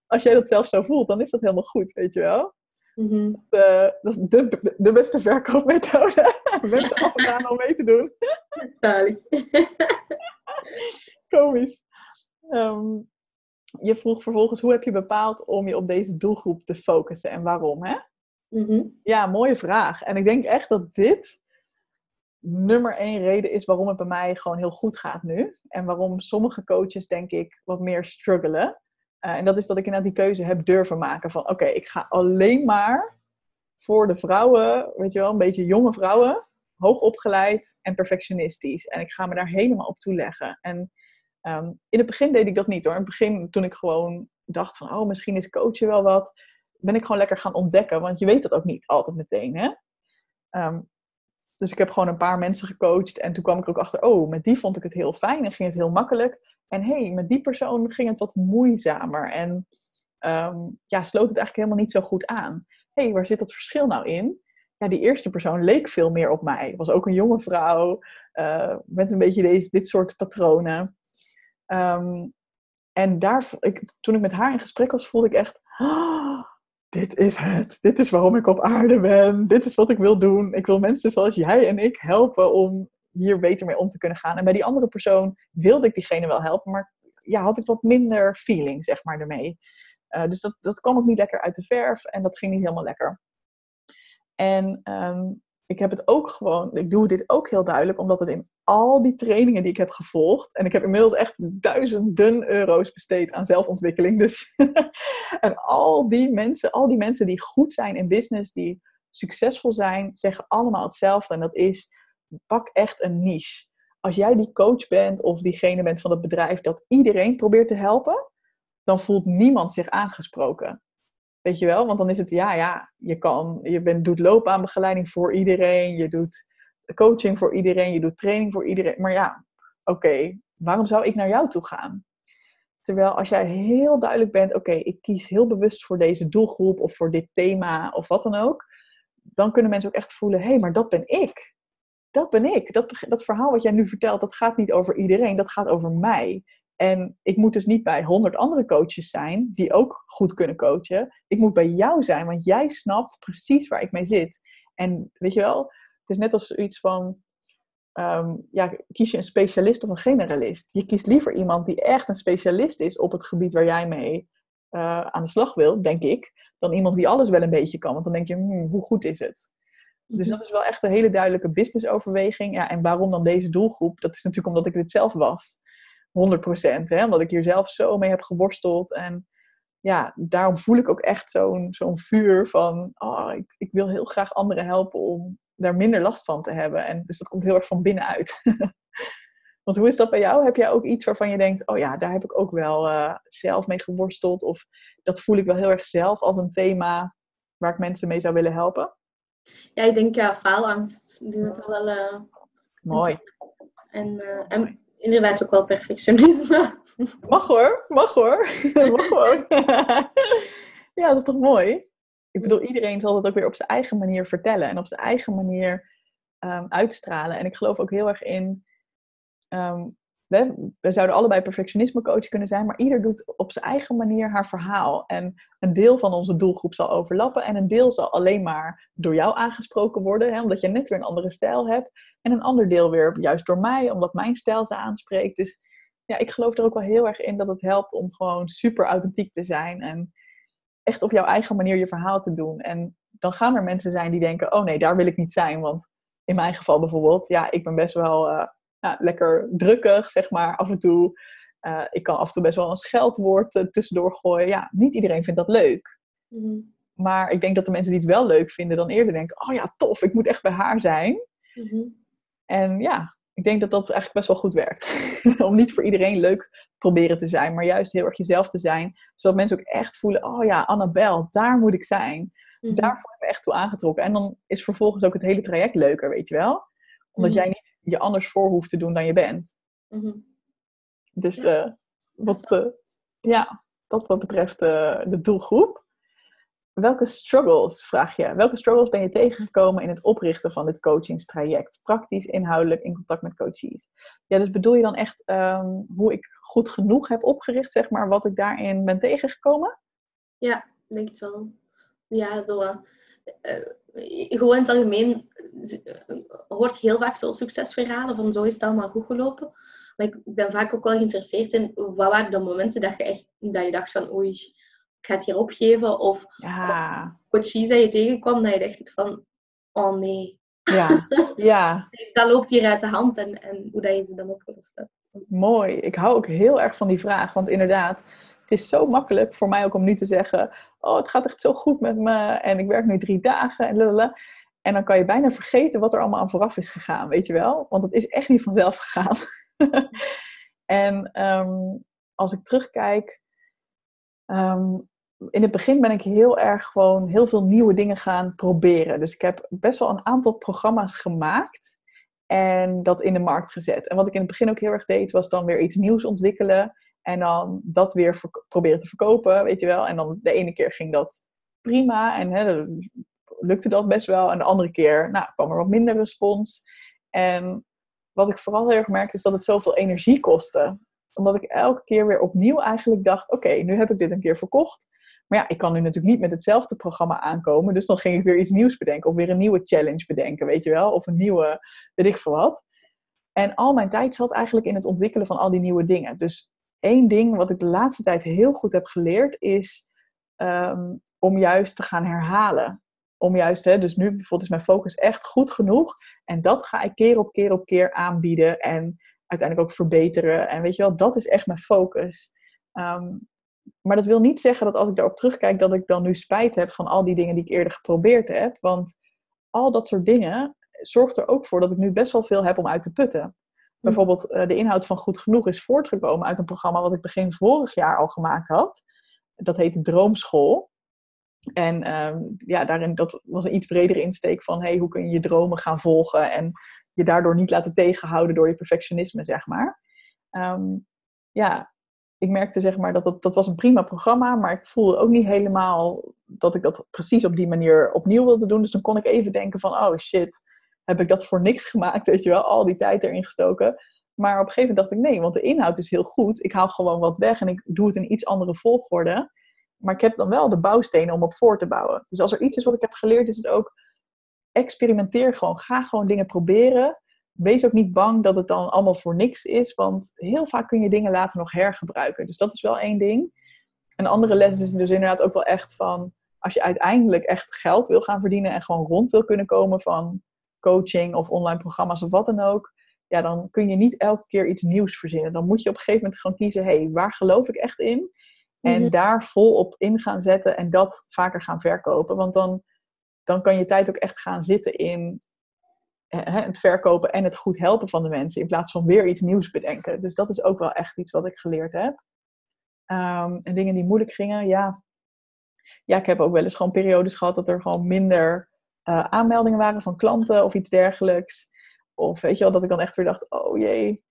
Als jij dat zelf zo voelt, dan is dat helemaal goed, weet je wel. Mhm. Eh, dat is de, de beste verkoopmethode. Mensen afgaan om mee te doen. Zalig. Komisch. Ehm, je vroeg vervolgens, hoe heb je bepaald om je op deze doelgroep te focussen en waarom? Hè? Mhm. Ja, mooie vraag. En ik denk echt dat dit nummer één reden is waarom het bij mij gewoon heel goed gaat nu. En waarom sommige coaches, denk ik, wat meer struggelen. Uh, en dat is dat ik inderdaad die keuze heb durven maken van, oké, ik ga alleen maar voor de vrouwen, weet je wel, een beetje jonge vrouwen, hoogopgeleid en perfectionistisch. En ik ga me daar helemaal op toeleggen. En Ehm, in het begin deed ik dat niet hoor. In het begin, toen ik gewoon dacht van, oh, misschien is coachen wel wat, ben ik gewoon lekker gaan ontdekken. Want je weet dat ook niet altijd meteen, hè. Ehm, dus ik heb gewoon een paar mensen gecoacht en toen kwam ik ook achter, oh, met die vond ik het heel fijn en ging het heel makkelijk. En hey, met die persoon ging het wat moeizamer en ehm, ja, sloot het eigenlijk helemaal niet zo goed aan. hey, waar zit dat verschil nou in? Ja, die eerste persoon leek veel meer op mij. Was ook een jonge vrouw uh, met een beetje deze, dit soort patronen. Um, en daar, ik, toen ik met haar in gesprek was, voelde ik echt, oh, dit is het. Dit is waarom ik op aarde ben. Dit is wat ik wil doen. Ik wil mensen zoals jij en ik helpen om hier beter mee om te kunnen gaan. En bij die andere persoon wilde ik diegene wel helpen, maar ja, had ik wat minder feeling, zeg maar, ermee. Uh, dus dat, dat kwam ook niet lekker uit de verf en dat ging niet helemaal lekker. En um, ik heb het ook gewoon, ik doe dit ook heel duidelijk, omdat het in al die trainingen die ik heb gevolgd, en ik heb inmiddels echt duizenden euro's besteed aan zelfontwikkeling. Dus en al die mensen, al die mensen die goed zijn in business, die succesvol zijn, zeggen allemaal hetzelfde. En dat is, pak echt een niche. Als jij die coach bent of diegene bent van het bedrijf dat iedereen probeert te helpen, dan voelt niemand zich aangesproken. Weet je wel? Want dan is het, ja, ja, je kan, je bent, doet loopbaanbegeleiding voor iedereen, je doet coaching voor iedereen, je doet training voor iedereen. Maar ja, oké, waarom zou ik naar jou toe gaan? Terwijl als jij heel duidelijk bent, oké, ik kies heel bewust voor deze doelgroep of voor dit thema of wat dan ook, dan kunnen mensen ook echt voelen, hé, hey, maar dat ben ik. Dat ben ik. Dat, dat verhaal wat jij nu vertelt, dat gaat niet over iedereen, dat gaat over mij. En ik moet dus niet bij honderd andere coaches zijn die ook goed kunnen coachen. Ik moet bij jou zijn, want jij snapt precies waar ik mee zit. En weet je wel, is net als iets van, ehm, ja, kies je een specialist of een generalist? Je kiest liever iemand die echt een specialist is op het gebied waar jij mee uh, aan de slag wil, denk ik, dan iemand die alles wel een beetje kan. Want dan denk je, hmm, hoe goed is het? Dus mhm. dat is wel echt een hele duidelijke businessoverweging. Ja, en waarom dan deze doelgroep? Dat is natuurlijk omdat ik dit zelf was. 100 procent. Omdat ik hier zelf zo mee heb geworsteld. En ja, daarom voel ik ook echt zo'n zo'n vuur van... Oh, ik, ik wil heel graag anderen helpen om daar minder last van te hebben. En dus dat komt heel erg van binnenuit. Want hoe is dat bij jou? Heb jij ook iets waarvan je denkt... Oh ja, daar heb ik ook wel uh, zelf mee geworsteld. Of dat voel ik wel heel erg zelf als een thema waar ik mensen mee zou willen helpen? Ja, ik denk ja, faalangst doet het wel... Uh, Mooi. En, uh, en inderdaad ook wel perfectionisme. Mag hoor, mag hoor. mag gewoon. ja, dat is toch mooi? Ik bedoel, iedereen zal dat ook weer op zijn eigen manier vertellen en op zijn eigen manier um, uitstralen. En ik geloof ook heel erg in. Um, we, we, zouden allebei perfectionisme coach kunnen zijn, maar ieder doet op zijn eigen manier haar verhaal. En een deel van onze doelgroep zal overlappen en een deel zal alleen maar door jou aangesproken worden, hè, omdat je net weer een andere stijl hebt. En een ander deel weer juist door mij, omdat mijn stijl ze aanspreekt. Dus ja, ik geloof er ook wel heel erg in dat het helpt om gewoon super authentiek te zijn. En echt op jouw eigen manier je verhaal te doen. En dan gaan er mensen zijn die denken, oh nee, daar wil ik niet zijn. Want in mijn geval bijvoorbeeld, ja, ik ben best wel uh, nou, lekker drukkig, zeg maar, af en toe. Uh, ik kan af en toe best wel een scheldwoord uh, tussendoor gooien. Ja, niet iedereen vindt dat leuk. Mhm. Maar ik denk dat de mensen die het wel leuk vinden, dan eerder denken: oh ja, tof, ik moet echt bij haar zijn. Mhm. En ja, ik denk dat dat eigenlijk best wel goed werkt. Om niet voor iedereen leuk proberen te zijn, maar juist heel erg jezelf te zijn. Zodat mensen ook echt voelen, oh ja, Annabel, daar moet ik zijn. Mm Daar voel ik me echt toe aangetrokken. En dan is vervolgens ook het hele traject leuker, weet je wel. Omdat mhm. jij niet je anders voor hoeft te doen dan je bent. Mhm. Dus uh, wat, uh, ja, dat wat betreft uh, de doelgroep. Welke struggles, vraag je, welke struggles ben je tegengekomen in het oprichten van dit coachingstraject? Praktisch, inhoudelijk, in contact met coaches. Ja, dus bedoel je dan echt ehm, hoe ik goed genoeg heb opgericht, zeg maar, wat ik daarin ben tegengekomen? Ja, denk het wel. Ja, zo. Uh, gewoon in het algemeen uh, hoort heel vaak zo succesverhalen van zo is het allemaal goed gelopen. Maar ik ben vaak ook wel geïnteresseerd in wat waren de momenten dat je echt dat je dacht van oei, ik ga het hier opgeven. Of ja. dat je tegenkwam dat je dacht van oh nee. Ja, ja. dat loopt hier uit de hand en, en hoe dat je ze dan opgelost hebt. Mooi. Ik hou ook heel erg van die vraag. Want inderdaad, het is zo makkelijk voor mij ook om nu te zeggen: Oh, het gaat echt zo goed met me en ik werk nu drie dagen en lullen. En dan kan je bijna vergeten wat er allemaal aan vooraf is gegaan, weet je wel? Want het is echt niet vanzelf gegaan. en ehm, als ik terugkijk, ehm, in het begin ben ik heel erg gewoon heel veel nieuwe dingen gaan proberen. Dus ik heb best wel een aantal programma's gemaakt en dat in de markt gezet. En wat ik in het begin ook heel erg deed, was dan weer iets nieuws ontwikkelen. En dan dat weer proberen te verkopen, weet je wel. En dan de ene keer ging dat prima en hè, lukte dat best wel. En de andere keer nou, kwam er wat minder respons. En wat ik vooral heel erg merk is dat het zoveel energie kostte. Omdat ik elke keer weer opnieuw eigenlijk dacht: oké, nu heb ik dit een keer verkocht. Maar ja, ik kan nu natuurlijk niet met hetzelfde programma aankomen. Dus dan ging ik weer iets nieuws bedenken. Of weer een nieuwe challenge bedenken, weet je wel. Of een nieuwe, weet ik veel wat. En al mijn tijd zat eigenlijk in het ontwikkelen van al die nieuwe dingen. Dus één ding wat ik de laatste tijd heel goed heb geleerd is ehm, om juist te gaan herhalen. Om juist, hè, dus nu bijvoorbeeld is mijn focus echt goed genoeg. En dat ga ik keer op keer op keer aanbieden en uiteindelijk ook verbeteren. En weet je wel, dat is echt mijn focus. Ehm, maar dat wil niet zeggen dat als ik daarop terugkijk, dat ik dan nu spijt heb van al die dingen die ik eerder geprobeerd heb. Want al dat soort dingen zorgt er ook voor dat ik nu best wel veel heb om uit te putten. Hm. Bijvoorbeeld uh, de inhoud van Goed Genoeg is voortgekomen uit een programma wat ik begin vorig jaar al gemaakt had. Dat heette Droomschool. En ehm, ja, daarin, dat was een iets bredere insteek van hey, hoe kun je je dromen gaan volgen en je daardoor niet laten tegenhouden door je perfectionisme, zeg maar. Ehm, ja, ik merkte zeg maar dat, dat dat was een prima programma, maar ik voelde ook niet helemaal dat ik dat precies op die manier opnieuw wilde doen. Dus dan kon ik even denken van, oh shit, heb ik dat voor niks gemaakt, weet je wel, al die tijd erin gestoken. Maar op een gegeven moment dacht ik, nee, want de inhoud is heel goed. Ik haal gewoon wat weg en ik doe het in iets andere volgorde. Maar ik heb dan wel de bouwstenen om op voor te bouwen. Dus als er iets is wat ik heb geleerd, is het ook experimenteer gewoon. Ga gewoon dingen proberen. Wees ook niet bang dat het dan allemaal voor niks is, want heel vaak kun je dingen later nog hergebruiken. Dus dat is wel één ding. Een andere les is dus inderdaad ook wel echt van, als je uiteindelijk echt geld wil gaan verdienen en gewoon rond wil kunnen komen van coaching of online programma's of wat dan ook, ja, dan kun je niet elke keer iets nieuws verzinnen. Dan moet je op een gegeven moment gewoon kiezen, hé, hey, waar geloof ik echt in? En mhm. daar vol op in gaan zetten en dat vaker gaan verkopen. Want dan, dan kan je tijd ook echt gaan zitten in het verkopen en het goed helpen van de mensen. In plaats van weer iets nieuws bedenken. Dus dat is ook wel echt iets wat ik geleerd heb. Um, en dingen die moeilijk gingen, ja. Ja, ik heb ook wel eens gewoon periodes gehad dat er gewoon minder uh, aanmeldingen waren van klanten of iets dergelijks. Of weet je wel, dat ik dan echt weer dacht, oh jee,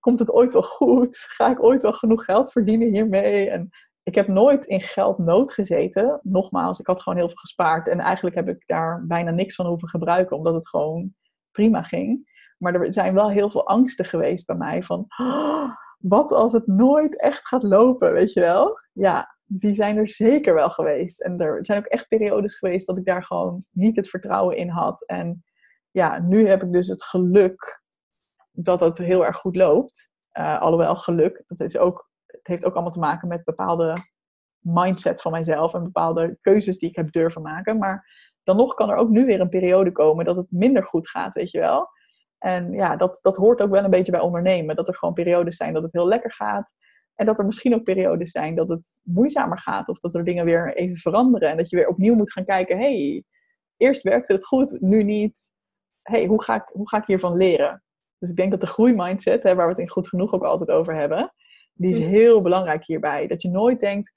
komt het ooit wel goed? Ga ik ooit wel genoeg geld verdienen hiermee? En ik heb nooit in geldnood gezeten. Nogmaals, ik had gewoon heel veel gespaard. En eigenlijk heb ik daar bijna niks van hoeven gebruiken, omdat het gewoon prima ging. Maar er zijn wel heel veel angsten geweest bij mij van, oh, wat als het nooit echt gaat lopen, weet je wel? Ja, die zijn er zeker wel geweest. En er zijn ook echt periodes geweest dat ik daar gewoon niet het vertrouwen in had. En ja, nu heb ik dus het geluk dat het heel erg goed loopt. Uh, alhoewel geluk, dat is ook, het heeft ook allemaal te maken met bepaalde mindset van mijzelf en bepaalde keuzes die ik heb durven maken. Maar dan nog kan er ook nu weer een periode komen dat het minder goed gaat, weet je wel. En ja, dat, dat hoort ook wel een beetje bij ondernemen. Dat er gewoon periodes zijn dat het heel lekker gaat. En dat er misschien ook periodes zijn dat het moeizamer gaat. Of dat er dingen weer even veranderen. En dat je weer opnieuw moet gaan kijken. hey, eerst werkte het goed, nu niet. hey, hoe, ga ik, hoe ga ik hiervan leren? Dus ik denk dat de groeimindset, hè, waar we het in goed genoeg ook altijd over hebben, die is mm. heel belangrijk hierbij. Dat je nooit denkt,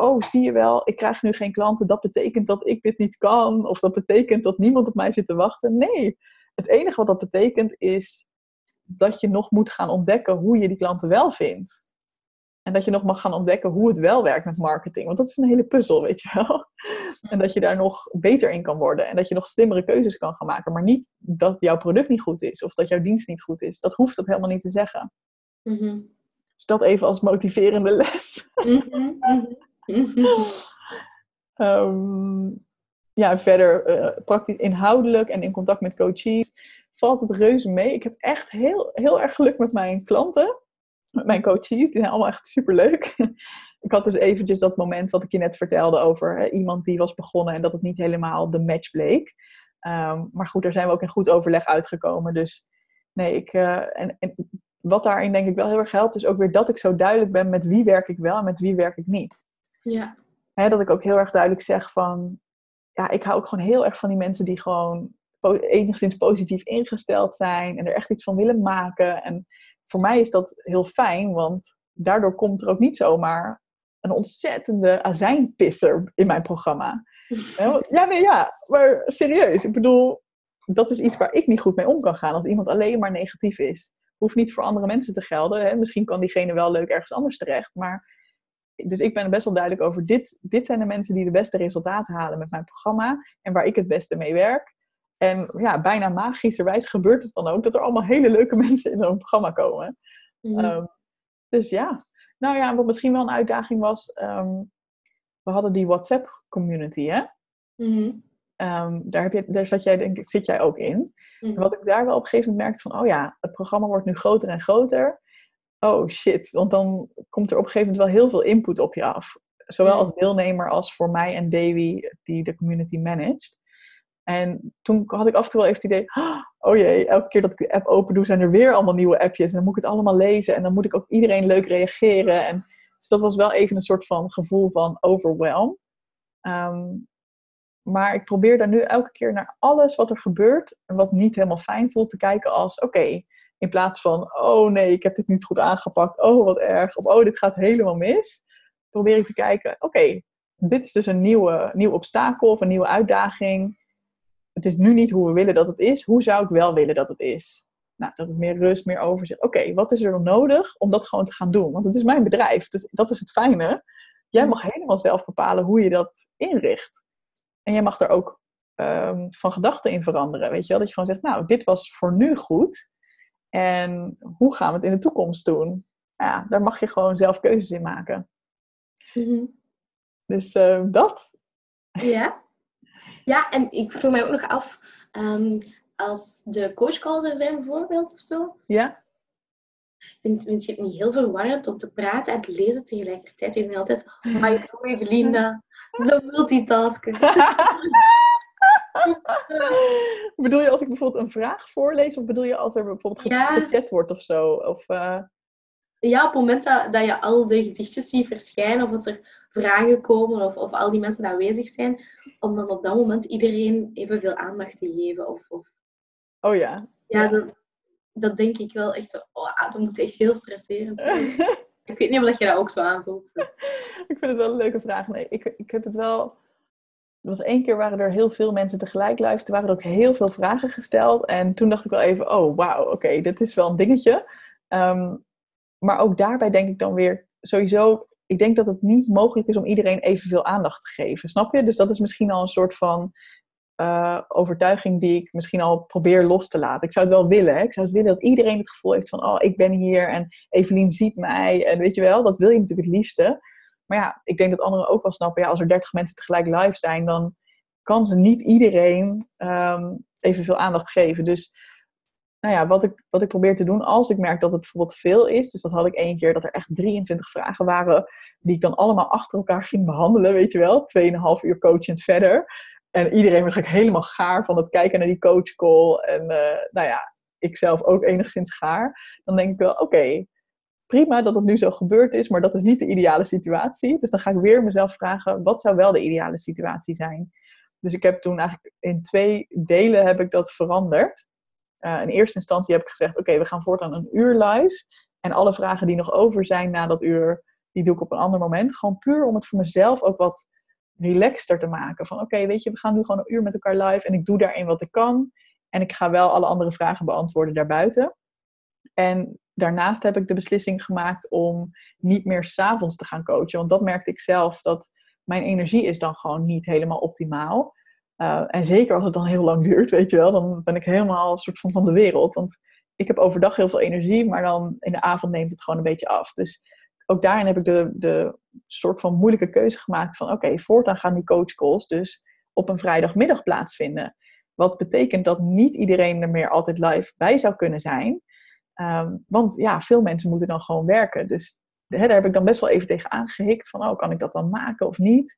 oh zie je wel, ik krijg nu geen klanten, dat betekent dat ik dit niet kan. Of dat betekent dat niemand op mij zit te wachten. Nee, het enige wat dat betekent is dat je nog moet gaan ontdekken hoe je die klanten wel vindt. En dat je nog mag gaan ontdekken hoe het wel werkt met marketing. Want dat is een hele puzzel, weet je wel. En dat je daar nog beter in kan worden. En dat je nog slimmere keuzes kan gaan maken. Maar niet dat jouw product niet goed is. Of dat jouw dienst niet goed is. Dat hoeft dat helemaal niet te zeggen. Mhm. Dus dat even als motiverende les. Mhm, mhm, Ehm, ja, verder eh, praktisch inhoudelijk en in contact met coaches valt het reuze mee. Ik heb echt heel, heel erg geluk met mijn klanten, met mijn coaches. Die zijn allemaal echt superleuk. ik had dus eventjes dat moment wat ik je net vertelde over hè, iemand die was begonnen en dat het niet helemaal de match bleek. Ehm, maar goed, daar zijn we ook in goed overleg uitgekomen. Dus nee, ik, eh, en, en wat daarin denk ik wel heel erg helpt, is ook weer dat ik zo duidelijk ben met wie werk ik wel en met wie werk ik niet. Ja. Dat ik ook heel erg duidelijk zeg van, ja, ik hou ook gewoon heel erg van die mensen die gewoon po- enigszins positief ingesteld zijn en er echt iets van willen maken. En voor mij is dat heel fijn, want daardoor komt er ook niet zomaar een ontzettende azijnpisser in mijn programma. Ja, nee, ja, maar serieus. Ik bedoel, dat is iets waar ik niet goed mee om kan gaan als iemand alleen maar negatief is. Hoeft niet voor andere mensen te gelden. Hè? Misschien kan diegene wel leuk ergens anders terecht, maar dus ik ben best wel duidelijk over dit. Dit zijn de mensen die de beste resultaten halen met mijn programma en waar ik het beste mee werk. En ja, bijna magischerwijs gebeurt het dan ook dat er allemaal hele leuke mensen in zo'n programma komen. Mhm. Ehm, dus ja, nou ja, wat misschien wel een uitdaging was, ehm, we hadden die WhatsApp community, hè? Mhm. Ehm, daar, heb je, daar zat jij, denk ik, zit jij ook in. Mhm. En wat ik daar wel op een gegeven moment merkte van, oh ja, het programma wordt nu groter en groter. Oh shit, want dan komt er op een gegeven moment wel heel veel input op je af. Zowel Mm. als deelnemer als voor mij en Davy, die de community managt. En toen had ik af en toe wel even het idee, oh jee, elke keer dat ik de app open doe, zijn er weer allemaal nieuwe appjes. En dan moet ik het allemaal lezen en dan moet ik ook iedereen leuk reageren. En, dus dat was wel even een soort van gevoel van overwhelm. Ehm, maar ik probeer daar nu elke keer naar alles wat er gebeurt en wat niet helemaal fijn voelt te kijken als oké. In plaats van oh nee, ik heb dit niet goed aangepakt. Oh wat erg. Of oh dit gaat helemaal mis. Probeer ik te kijken oké, dit is dus een nieuwe, nieuw obstakel of een nieuwe uitdaging. Het is nu niet hoe we willen dat het is. Hoe zou ik wel willen dat het is? Nou, dat het meer rust, meer overzicht. Oké, wat is er dan nodig om dat gewoon te gaan doen? Want het is mijn bedrijf, dus dat is het fijne. Jij mag helemaal zelf bepalen hoe je dat inricht. En jij mag er ook ehm, van gedachten in veranderen. Weet je wel? Dat je gewoon zegt, nou, dit was voor nu goed. En hoe gaan we het in de toekomst doen? Ja, daar mag je gewoon zelf keuzes in maken. Mhm. Dus eh, dat. Ja. Ja, en ik vroeg mij ook nog af, ehm, als de coachcalls er zijn bijvoorbeeld of zo, Ja? vind, vind je het niet heel verwarrend om te praten en te lezen tegelijkertijd? Ik ben altijd, my goeie Linda, zo multitasken. bedoel je als ik bijvoorbeeld een vraag voorlees? Of bedoel je als er bijvoorbeeld Ja. gechat wordt of zo? Of, eh, Ja, op het moment dat, dat je al de gedichtjes ziet verschijnen, of als er vragen komen, of, of al die mensen aanwezig zijn, om dan op dat moment iedereen evenveel aandacht te geven. Of, of Oh ja. ja, Ja. Dan, dat denk ik wel echt zo, oh, ah, dat moet echt heel stresserend zijn. ik weet niet of je dat ook zo aanvoelt. ik vind het wel een leuke vraag. Nee, ik, ik heb het wel. Er was één keer waren er heel veel mensen tegelijk live. Toen waren er ook heel veel vragen gesteld. En toen dacht ik wel even, oh wauw, oké, dit is wel een dingetje. Ehm, maar ook daarbij denk ik dan weer, sowieso, ik denk dat het niet mogelijk is om iedereen evenveel aandacht te geven. Snap je? Dus dat is misschien al een soort van eh, overtuiging die ik misschien al probeer los te laten. Ik zou het wel willen. Hè? Ik zou het willen dat iedereen het gevoel heeft van, oh, ik ben hier en Evelien ziet mij. En weet je wel, dat wil je natuurlijk het liefste. Maar ja, ik denk dat anderen ook wel snappen, ja, als er 30 mensen tegelijk live zijn, dan kan ze niet iedereen ehm, evenveel aandacht geven. Dus nou ja, wat ik, wat ik probeer te doen als ik merk dat het bijvoorbeeld veel is. Dus dat had ik één keer dat er echt 23 vragen waren die ik dan allemaal achter elkaar ging behandelen, weet je wel. 2,5 uur coachend verder. En iedereen was eigenlijk helemaal gaar van het kijken naar die coachcall. En eh, nou ja, ik zelf ook enigszins gaar. Dan denk ik wel, oké, prima dat het nu zo gebeurd is, maar dat is niet de ideale situatie. Dus dan ga ik weer mezelf vragen, wat zou wel de ideale situatie zijn? Dus ik heb toen eigenlijk in twee delen heb ik dat veranderd. Uh, in eerste instantie heb ik gezegd, oké, we gaan voortaan een uur live. En alle vragen die nog over zijn na dat uur, die doe ik op een ander moment. Gewoon puur om het voor mezelf ook wat relaxter te maken. Van oké, weet je, we gaan nu gewoon een uur met elkaar live en ik doe daarin wat ik kan. En ik ga wel alle andere vragen beantwoorden daarbuiten. En daarnaast heb ik de beslissing gemaakt om niet meer s'avonds te gaan coachen. Want dat merkte ik zelf, dat mijn energie is dan gewoon niet helemaal optimaal. Uh, en zeker als het dan heel lang duurt, weet je wel, dan ben ik helemaal een soort van van de wereld. Want ik heb overdag heel veel energie, maar dan in de avond neemt het gewoon een beetje af. Dus ook daarin heb ik de, de soort van moeilijke keuze gemaakt van oké, voortaan gaan die coachcalls dus op een vrijdagmiddag plaatsvinden. Wat betekent dat niet iedereen er meer altijd live bij zou kunnen zijn. Ehm, want ja, veel mensen moeten dan gewoon werken. Dus daar heb ik dan best wel even tegen aangehikt van oh, kan ik dat dan maken of niet?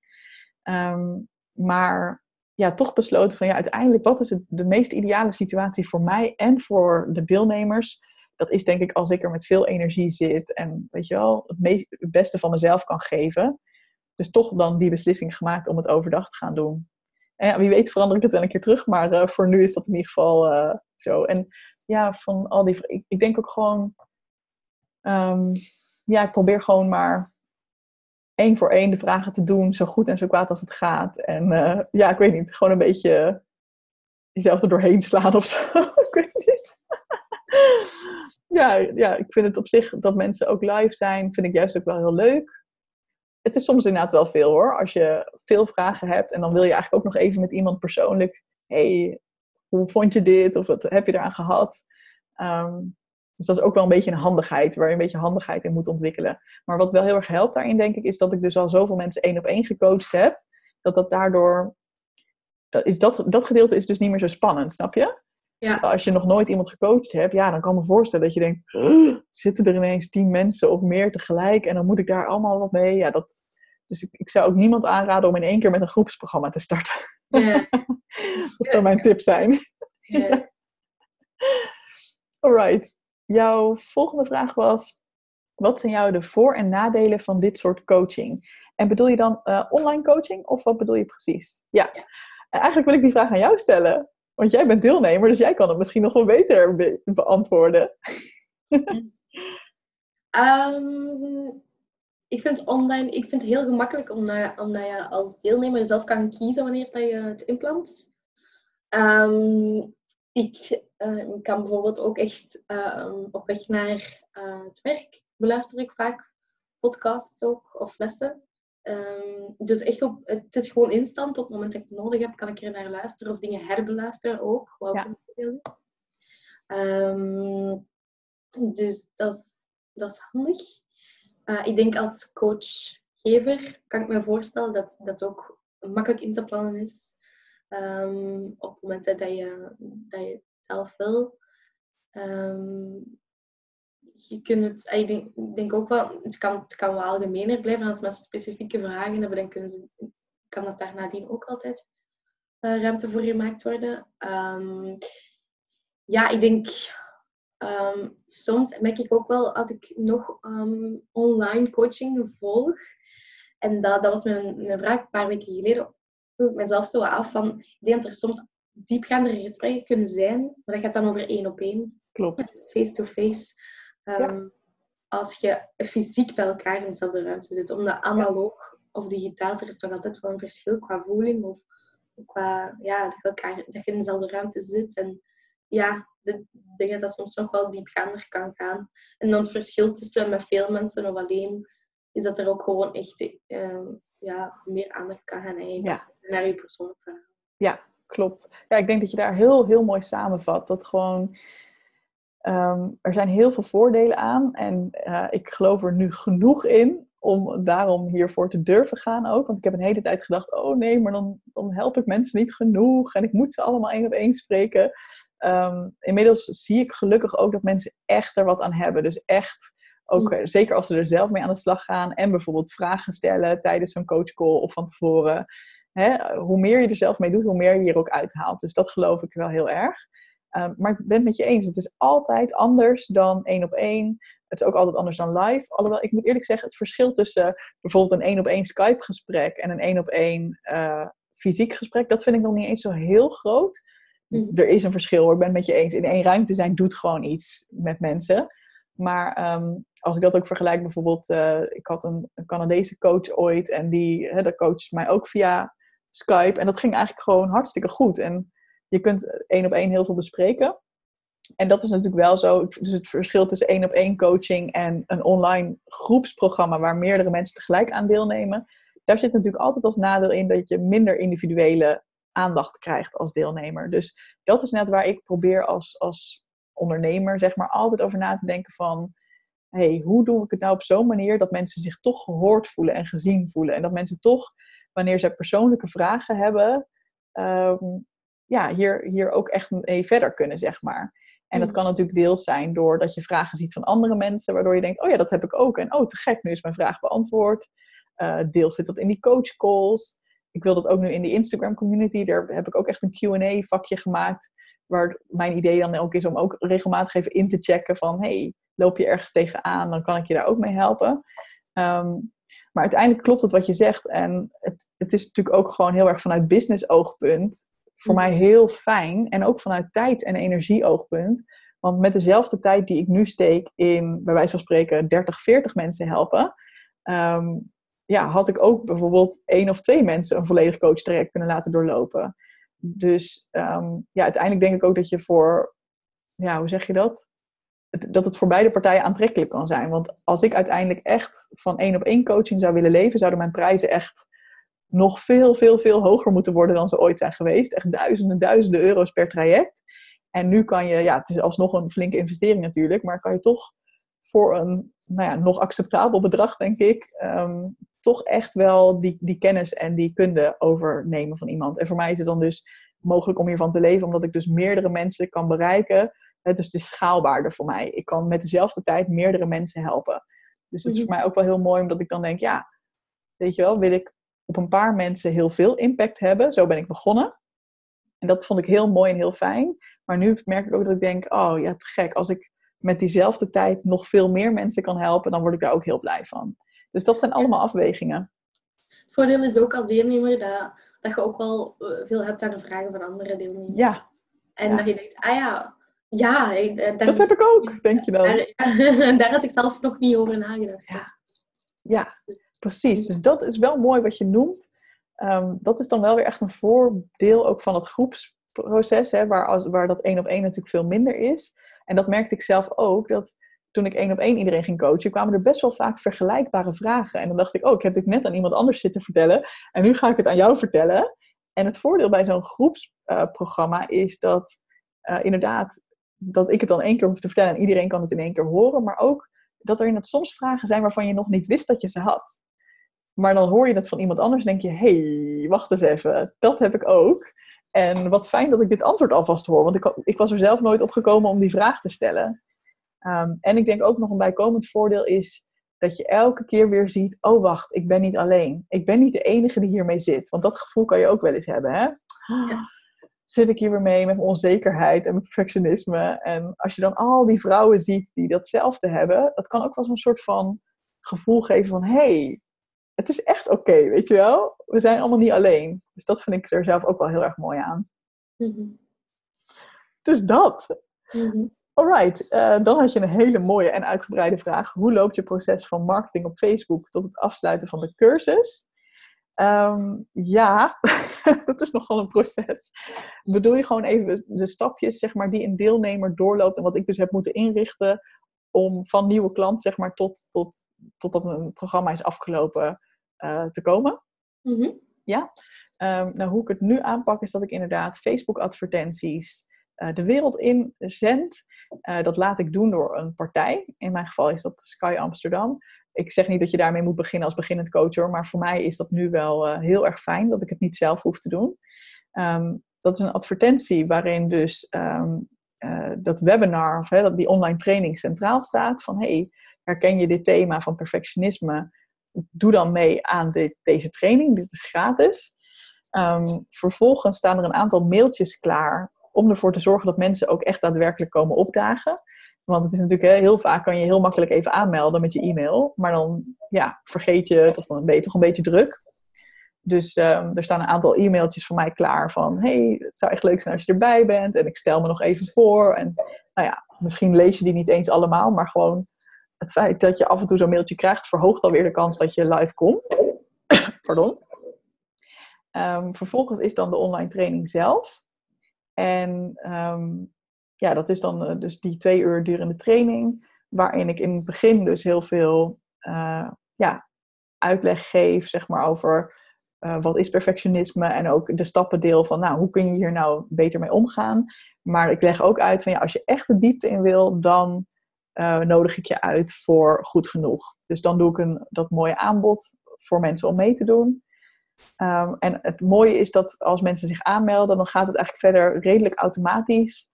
Ehm, maar ja, toch besloten van ja, uiteindelijk wat is het, de meest ideale situatie voor mij en voor de deelnemers? Dat is denk ik als ik er met veel energie zit en weet je wel, het, beste van mezelf kan geven. Dus toch dan die beslissing gemaakt om het overdag te gaan doen. En wie weet verander ik het wel een keer terug, maar uh, voor nu is dat in ieder geval uh, zo. En ja, van al die. Ik, ik denk ook gewoon. Um, ja, ik probeer gewoon maar één voor één de vragen te doen, zo goed en zo kwaad als het gaat. En uh, ja, ik weet niet, gewoon een beetje jezelf er doorheen slaan of zo. ik weet niet. ja, ja, ik vind het op zich dat mensen ook live zijn, vind ik juist ook wel heel leuk het is soms inderdaad wel veel hoor. Als je veel vragen hebt en dan wil je eigenlijk ook nog even met iemand persoonlijk. hey, hoe vond je dit? Of wat heb je eraan gehad? Um, dus dat is ook wel een beetje een handigheid, waar je een beetje handigheid in moet ontwikkelen. Maar wat wel heel erg helpt daarin, denk ik, is dat ik dus al zoveel mensen één op één gecoacht heb. Dat dat daardoor. Dat, is dat, dat gedeelte is dus niet meer zo spannend, snap je? Ja. Als je nog nooit iemand gecoacht hebt, ja, dan kan ik me voorstellen dat je denkt, zitten er ineens tien mensen of meer tegelijk en dan moet ik daar allemaal wat mee. Ja, dat, dus ik, ik zou ook niemand aanraden om in één keer met een groepsprogramma te starten. Ja. dat zou mijn tip zijn. Ja. Alright. Jouw volgende vraag was, wat zijn jou de voor- en nadelen van dit soort coaching? En bedoel je dan uh, online coaching of wat bedoel je precies? Ja. ja. Eigenlijk wil ik die vraag aan jou stellen. Want jij bent deelnemer, dus jij kan het misschien nog wel beter beantwoorden. um, ik vind online ik vind het heel gemakkelijk omdat, omdat je als deelnemer zelf kan kiezen wanneer dat je het inplant. Um, ik uh, kan bijvoorbeeld ook echt uh, op weg naar uh, het werk beluister ik vaak podcasts ook of lessen. Um, dus echt op, het is gewoon instant. Op het moment dat ik het nodig heb, kan ik er naar luisteren of dingen herbeluisteren ook. Wat ja. is. Um, dus dat is, dat is handig. Uh, ik denk als coachgever kan ik me voorstellen dat dat ook makkelijk in te plannen is. Um, op het moment dat je, dat je het zelf wil. Um, je kunt het, ik denk, denk ook wel, het kan, kan wel algemener blijven als mensen specifieke vragen hebben, dan kunnen ze, kan dat daar nadien ook altijd uh, ruimte voor gemaakt worden. Um, ja, ik denk, um, soms merk ik ook wel als ik nog um, online coaching volg, en dat, dat was mijn, mijn vraag een paar weken geleden, vroeg ik mezelf zo af van, ik denk dat er soms diepgaandere gesprekken kunnen zijn, maar dat gaat dan over één op één. Klopt. Face-to-face. Ehm, als je fysiek bij elkaar in dezelfde ruimte zit. Omdat analoog of digitaal, er is toch altijd wel een verschil qua voeling of qua, ja, dat, elkaar, dat je in dezelfde ruimte zit. En ja, de dingen dat soms nog wel diepgaander kan gaan. En dan het verschil tussen met veel mensen of alleen, is dat er ook gewoon echt uh, ja, meer aandacht kan gaan ja. naar je persoonlijk verhaal. Ja, klopt. Ja, ik denk dat je daar heel, heel mooi samenvat. Dat gewoon Ehm, er zijn heel veel voordelen aan en uh, ik geloof er nu genoeg in om daarom hiervoor te durven gaan ook. Want ik heb een hele tijd gedacht, oh nee, maar dan, dan help ik mensen niet genoeg en ik moet ze allemaal één op één spreken. Um, inmiddels zie ik gelukkig ook dat mensen echt er wat aan hebben. Dus echt, ook mm. zeker als ze er zelf mee aan de slag gaan en bijvoorbeeld vragen stellen tijdens zo'n coachcall of van tevoren. Hè, hoe meer je er zelf mee doet, hoe meer je hier ook uithaalt. Dus dat geloof ik wel heel erg. Um, maar ik ben het met je eens. Het is altijd anders dan één op één. Het is ook altijd anders dan live. Alhoewel, ik moet eerlijk zeggen, het verschil tussen bijvoorbeeld een één op één Skype gesprek en een één op één uh, fysiek gesprek, dat vind ik nog niet eens zo heel groot. Mm. Er is een verschil hoor, ik ben het met je eens. In één ruimte zijn doet gewoon iets met mensen. Maar um, als ik dat ook vergelijk, bijvoorbeeld, uh, ik had een, een, Canadese coach ooit en die, hè, dat coacht mij ook via Skype. En dat ging eigenlijk gewoon hartstikke goed. En je kunt één op één heel veel bespreken. En dat is natuurlijk wel zo. Dus het verschil tussen één op één coaching en een online groepsprogramma waar meerdere mensen tegelijk aan deelnemen. Daar zit natuurlijk altijd als nadeel in dat je minder individuele aandacht krijgt als deelnemer. Dus dat is net waar ik probeer als, als ondernemer, zeg maar, altijd over na te denken van hey, hoe doe ik het nou op zo'n manier dat mensen zich toch gehoord voelen en gezien voelen. En dat mensen toch, wanneer ze persoonlijke vragen hebben, ehm, ja, hier, hier ook echt mee verder kunnen, zeg maar. En dat mm. kan natuurlijk deels zijn doordat je vragen ziet van andere mensen, waardoor je denkt, oh ja, dat heb ik ook. En oh, te gek, nu is mijn vraag beantwoord. Uh, deels zit dat in die coach calls. Ik wil dat ook nu in die Instagram community. Daar heb ik ook echt een Q&A vakje gemaakt. Waar mijn idee dan ook is om ook regelmatig even in te checken van... hey, loop je ergens tegenaan, dan kan ik je daar ook mee helpen. Ehm, maar uiteindelijk klopt het wat je zegt. En het, het is natuurlijk ook gewoon heel erg vanuit business oogpunt voor mij heel fijn. En ook vanuit tijd- en energie-oogpunt. Want met dezelfde tijd die ik nu steek in, bij wijze van spreken, 30, 40 mensen helpen. Ehm, ja, had ik ook bijvoorbeeld één of twee mensen een volledig coach-traject kunnen laten doorlopen. Dus ehm, ja, uiteindelijk denk ik ook dat je voor, ja, hoe zeg je dat? dat het voor beide partijen aantrekkelijk kan zijn. Want als ik uiteindelijk echt van één op één coaching zou willen leven, zouden mijn prijzen echt nog veel, veel, veel hoger moeten worden dan ze ooit zijn geweest. Echt duizenden, duizenden euro's per traject. En nu kan je, ja, het is alsnog een flinke investering natuurlijk, maar kan je toch voor een nou ja, nog acceptabel bedrag, denk ik, ehm, toch echt wel die, die kennis en die kunde overnemen van iemand. En voor mij is het dan dus mogelijk om hiervan te leven, omdat ik dus meerdere mensen kan bereiken het is de schaalbaarder voor mij. Ik kan met dezelfde tijd meerdere mensen helpen. Dus het is voor mhm. mij ook wel heel mooi, omdat ik dan denk, ja, weet je wel, wil ik op een paar mensen heel veel impact hebben. Zo ben ik begonnen. En dat vond ik heel mooi en heel fijn. Maar nu merk ik ook dat ik denk, oh ja, te gek. Als ik met diezelfde tijd nog veel meer mensen kan helpen, dan word ik daar ook heel blij van. Dus dat zijn allemaal afwegingen. Het voordeel is ook als deelnemer dat, dat je ook wel eh, veel hebt aan de vragen van andere deelnemers. Ja. En dat je denkt, ah ja, ja, eh, dat heb ik ook, denk je dan. Daar, daar, had ik zelf nog niet over nagedacht. Ja, ja precies. Dus dat is wel mooi wat je noemt. Ehm, dat is dan wel weer echt een voordeel ook van het groepsproces, hè, waar, als, waar dat één op één natuurlijk veel minder is. En dat merkte ik zelf ook, dat toen ik één op één iedereen ging coachen, kwamen er best wel vaak vergelijkbare vragen. En dan dacht ik, oh, ik heb dit net aan iemand anders zitten vertellen en nu ga ik het aan jou vertellen. En het voordeel bij zo'n groepsprogramma is dat uh, inderdaad dat ik het dan één keer hoef te vertellen en iedereen kan het in één keer horen. Maar ook dat er in het soms vragen zijn waarvan je nog niet wist dat je ze had. Maar dan hoor je het van iemand anders en denk je, hey, wacht eens even, dat heb ik ook. En wat fijn dat ik dit antwoord alvast hoor, want ik, ik was er zelf nooit op gekomen om die vraag te stellen. Ehm, en ik denk ook nog een bijkomend voordeel is dat je elke keer weer ziet, oh wacht, ik ben niet alleen. Ik ben niet de enige die hiermee zit. Want dat gevoel kan je ook wel eens hebben, hè? Ja zit ik hier weer mee met mijn onzekerheid en mijn perfectionisme. En als je dan al die vrouwen ziet die datzelfde hebben, dat kan ook wel zo'n soort van gevoel geven van hé, hey, het is echt oké, weet je wel? We zijn allemaal niet alleen. Dus dat vind ik er zelf ook wel heel erg mooi aan. Mm Dus dat. Mm Alright, uh, dan had je een hele mooie en uitgebreide vraag. Hoe loopt je proces van marketing op Facebook tot het afsluiten van de cursus? Ehm, ja, dat is nogal een proces. Bedoel je gewoon even de stapjes zeg maar, die een deelnemer doorloopt en wat ik dus heb moeten inrichten om van nieuwe klant zeg maar, tot, tot, totdat een programma is afgelopen uh, te komen? Mm Ja. Um, nou, hoe ik het nu aanpak is dat ik inderdaad Facebook advertenties uh, de wereld in zend. Uh, dat laat ik doen door een partij. In mijn geval is dat Sky Amsterdam ik zeg niet dat je daarmee moet beginnen als beginnend coach hoor, maar voor mij is dat nu wel uh, heel erg fijn dat ik het niet zelf hoef te doen. Um, dat is een advertentie waarin dus um, uh, dat webinar, of hè, dat die online training centraal staat. Van hey, herken je dit thema van perfectionisme? Doe dan mee aan deze training, dit is gratis. Um, vervolgens staan er een aantal mailtjes klaar om ervoor te zorgen dat mensen ook echt daadwerkelijk komen opdagen. Want het is natuurlijk heel vaak kan je heel makkelijk even aanmelden met je e-mail. Maar dan ja, vergeet je het of dan ben je toch een beetje druk. Dus um, er staan een aantal e-mailtjes van mij klaar van... hey, het zou echt leuk zijn als je erbij bent. En ik stel me nog even voor. En nou ja, misschien lees je die niet eens allemaal. Maar gewoon het feit dat je af en toe zo'n mailtje krijgt... verhoogt alweer de kans dat je live komt. Pardon. Um, vervolgens is dan de online training zelf. En um, ja, dat is dan dus die twee uur durende training, waarin ik in het begin dus heel veel ja, uitleg geef, zeg maar, over wat is perfectionisme en ook de stappendeel van, nou, hoe kun je hier nou beter mee omgaan. Maar ik leg ook uit van, ja, als je echt de diepte in wil, dan nodig ik je uit voor goed genoeg. Dus dan doe ik een, dat mooie aanbod voor mensen om mee te doen. Ehm, en het mooie is dat als mensen zich aanmelden, dan gaat het eigenlijk verder redelijk automatisch.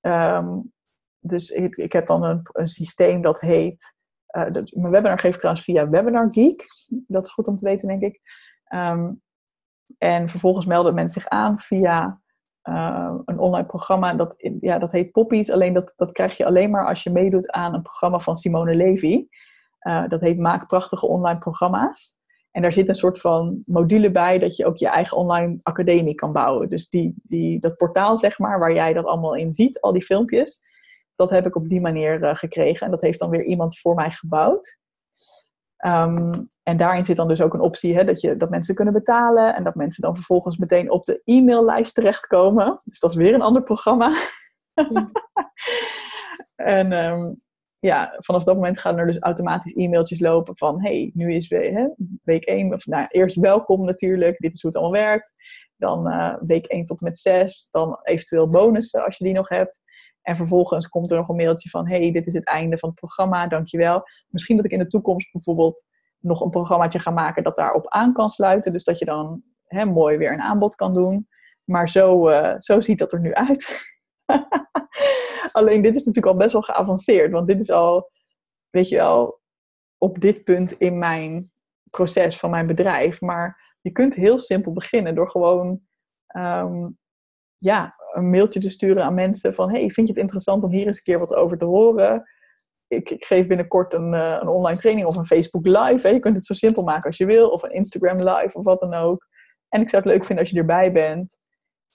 Ehm, dus ik, ik, heb dan een, systeem dat heet. Uh, dat, mijn webinar geef ik trouwens via Webinar Geek. Dat is goed om te weten, denk ik. Ehm, en vervolgens melden mensen zich aan via uh, een online programma. Dat, ja, dat heet Poppies. Alleen dat, dat krijg je alleen maar als je meedoet aan een programma van Simone Levy. Uh, dat heet Maak prachtige online programma's. En daar zit een soort van module bij dat je ook je eigen online academie kan bouwen. Dus die, die, dat portaal, zeg maar, waar jij dat allemaal in ziet, al die filmpjes, dat heb ik op die manier uh, gekregen. En dat heeft dan weer iemand voor mij gebouwd. Um, en daarin zit dan dus ook een optie hè, dat, je, dat mensen kunnen betalen en dat mensen dan vervolgens meteen op de e-maillijst terechtkomen. Dus dat is weer een ander programma. En um, ja, vanaf dat moment gaan er dus automatisch e-mailtjes lopen van hey, nu is we, hè, week 1, of nou, eerst welkom natuurlijk, dit is hoe het allemaal werkt. Dan uh, week 1 tot en met 6, dan eventueel bonussen als je die nog hebt. En vervolgens komt er nog een mailtje van hey, dit is het einde van het programma, dankjewel. Misschien dat ik in de toekomst bijvoorbeeld nog een programmaatje ga maken dat daarop aan kan sluiten. Dus dat je dan hè, mooi weer een aanbod kan doen. Maar zo, uh, zo ziet dat er nu uit. Alleen dit is natuurlijk al best wel geavanceerd. Want dit is al, weet je wel, op dit punt in mijn proces van mijn bedrijf. Maar je kunt heel simpel beginnen door gewoon um, ja, een mailtje te sturen aan mensen van... hey, vind je het interessant om hier eens een keer wat over te horen? Ik, ik geef binnenkort een, uh, een online training of een Facebook live. Je kunt het zo simpel maken als je wil. Of een Instagram live of wat dan ook. En ik zou het leuk vinden als je erbij bent.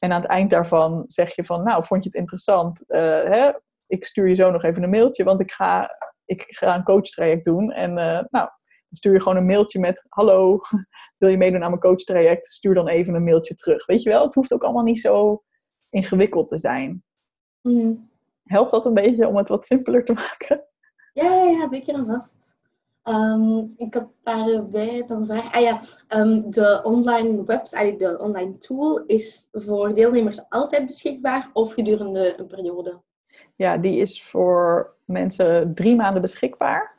En aan het eind daarvan zeg je van, nou, vond je het interessant? Uh, hè? Ik stuur je zo nog even een mailtje, want ik ga, ik ga een coachtraject doen. En uh, nou, dan stuur je gewoon een mailtje met, hallo, wil je meedoen aan mijn coachtraject? Stuur dan even een mailtje terug. Weet je wel, het hoeft ook allemaal niet zo ingewikkeld te zijn. Mm. Helpt dat een beetje om het wat simpeler te maken? Ja, ja, ja zeker en vast. Um, ik had daarbij nog een vraag. Ah ja, um, de online website, de online tool, is voor deelnemers altijd beschikbaar of gedurende een periode? Ja, die is voor mensen drie maanden beschikbaar.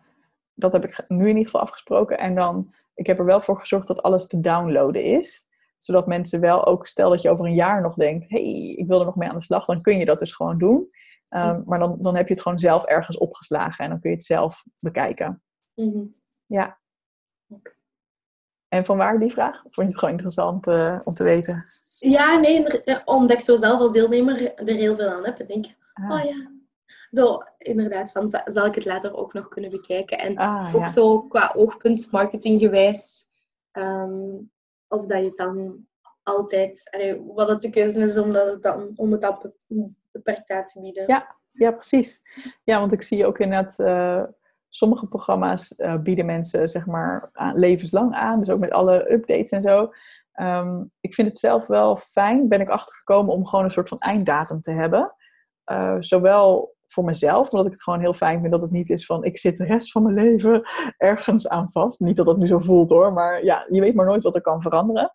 Dat heb ik nu in ieder geval afgesproken. En dan, ik heb er wel voor gezorgd dat alles te downloaden is. Zodat mensen wel ook, stel dat je over een jaar nog denkt, hey, ik wil er nog mee aan de slag, dan kun je dat dus gewoon doen. Um, maar dan, dan heb je het gewoon zelf ergens opgeslagen en dan kun je het zelf bekijken. Mm Ja. En van waar die vraag? Vond je het gewoon interessant uh, om te weten? Ja, nee, eh, omdat ik zo zelf als deelnemer er heel veel aan heb. Ik denk, ah. oh ja. Zo, inderdaad, van, zal ik het later ook nog kunnen bekijken. En ah, ook ja. zo qua oogpunt marketinggewijs. Um, of dat je dan altijd, allee, wat het de keuze is om, dat dan, om het dan beperkt aan te bieden. Ja, ja, precies. Ja, want ik zie ook inderdaad... Uh, sommige programma's uh, bieden mensen zeg maar levenslang aan. Dus ook met alle updates en zo. Um, ik vind het zelf wel fijn, ben ik achtergekomen om gewoon een soort van einddatum te hebben. Uh, zowel voor mezelf, omdat ik het gewoon heel fijn vind dat het niet is van ik zit de rest van mijn leven ergens aan vast. Niet dat dat nu zo voelt hoor, maar ja, je weet maar nooit wat er kan veranderen.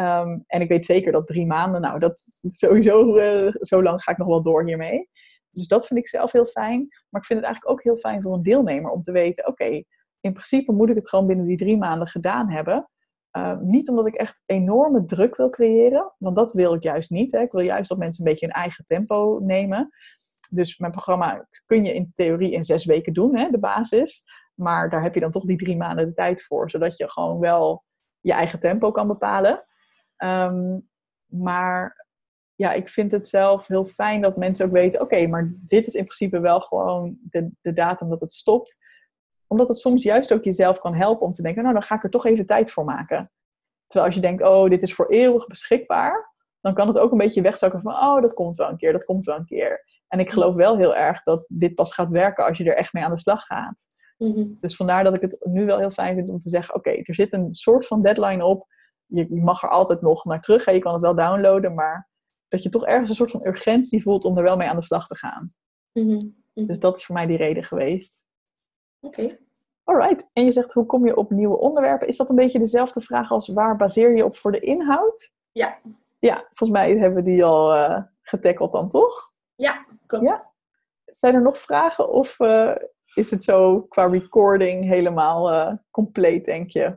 Um, en ik weet zeker dat drie maanden, nou, dat sowieso, uh, zo lang ga ik nog wel door hiermee. Dus dat vind ik zelf heel fijn. Maar ik vind het eigenlijk ook heel fijn voor een deelnemer om te weten: oké, in principe moet ik het gewoon binnen die drie maanden gedaan hebben. Uh, niet omdat ik echt enorme druk wil creëren, want dat wil ik juist niet. Hè. Ik wil juist dat mensen een beetje hun eigen tempo nemen. Dus mijn programma kun je in theorie in zes weken doen, hè, de basis. Maar daar heb je dan toch die drie maanden de tijd voor, zodat je gewoon wel je eigen tempo kan bepalen. Um, maar ja, ik vind het zelf heel fijn dat mensen ook weten: oké, maar dit is in principe wel gewoon de, de datum dat het stopt. Omdat het soms juist ook jezelf kan helpen om te denken: nou, dan ga ik er toch even tijd voor maken. Terwijl als je denkt: oh, dit is voor eeuwig beschikbaar, dan kan het ook een beetje wegzakken van: oh, dat komt wel een keer, dat komt wel een keer. En ik geloof wel heel erg dat dit pas gaat werken als je er echt mee aan de slag gaat. Mhm. Dus vandaar dat ik het nu wel heel fijn vind om te zeggen: oké, er zit een soort van deadline op. Je, mag er altijd nog naar terug. Je kan het wel downloaden, maar dat je toch ergens een soort van urgentie voelt om er wel mee aan de slag te gaan. Mhm, mhm. Dus dat is voor mij die reden geweest. Oké. Alright. En je zegt, hoe kom je op nieuwe onderwerpen? Is dat een beetje dezelfde vraag als waar baseer je op voor de inhoud? Ja. Ja, volgens mij hebben we die al uh, getackeld dan, toch? Ja, klopt. Ja? Zijn er nog vragen of uh, is het zo qua recording helemaal uh, compleet, denk je?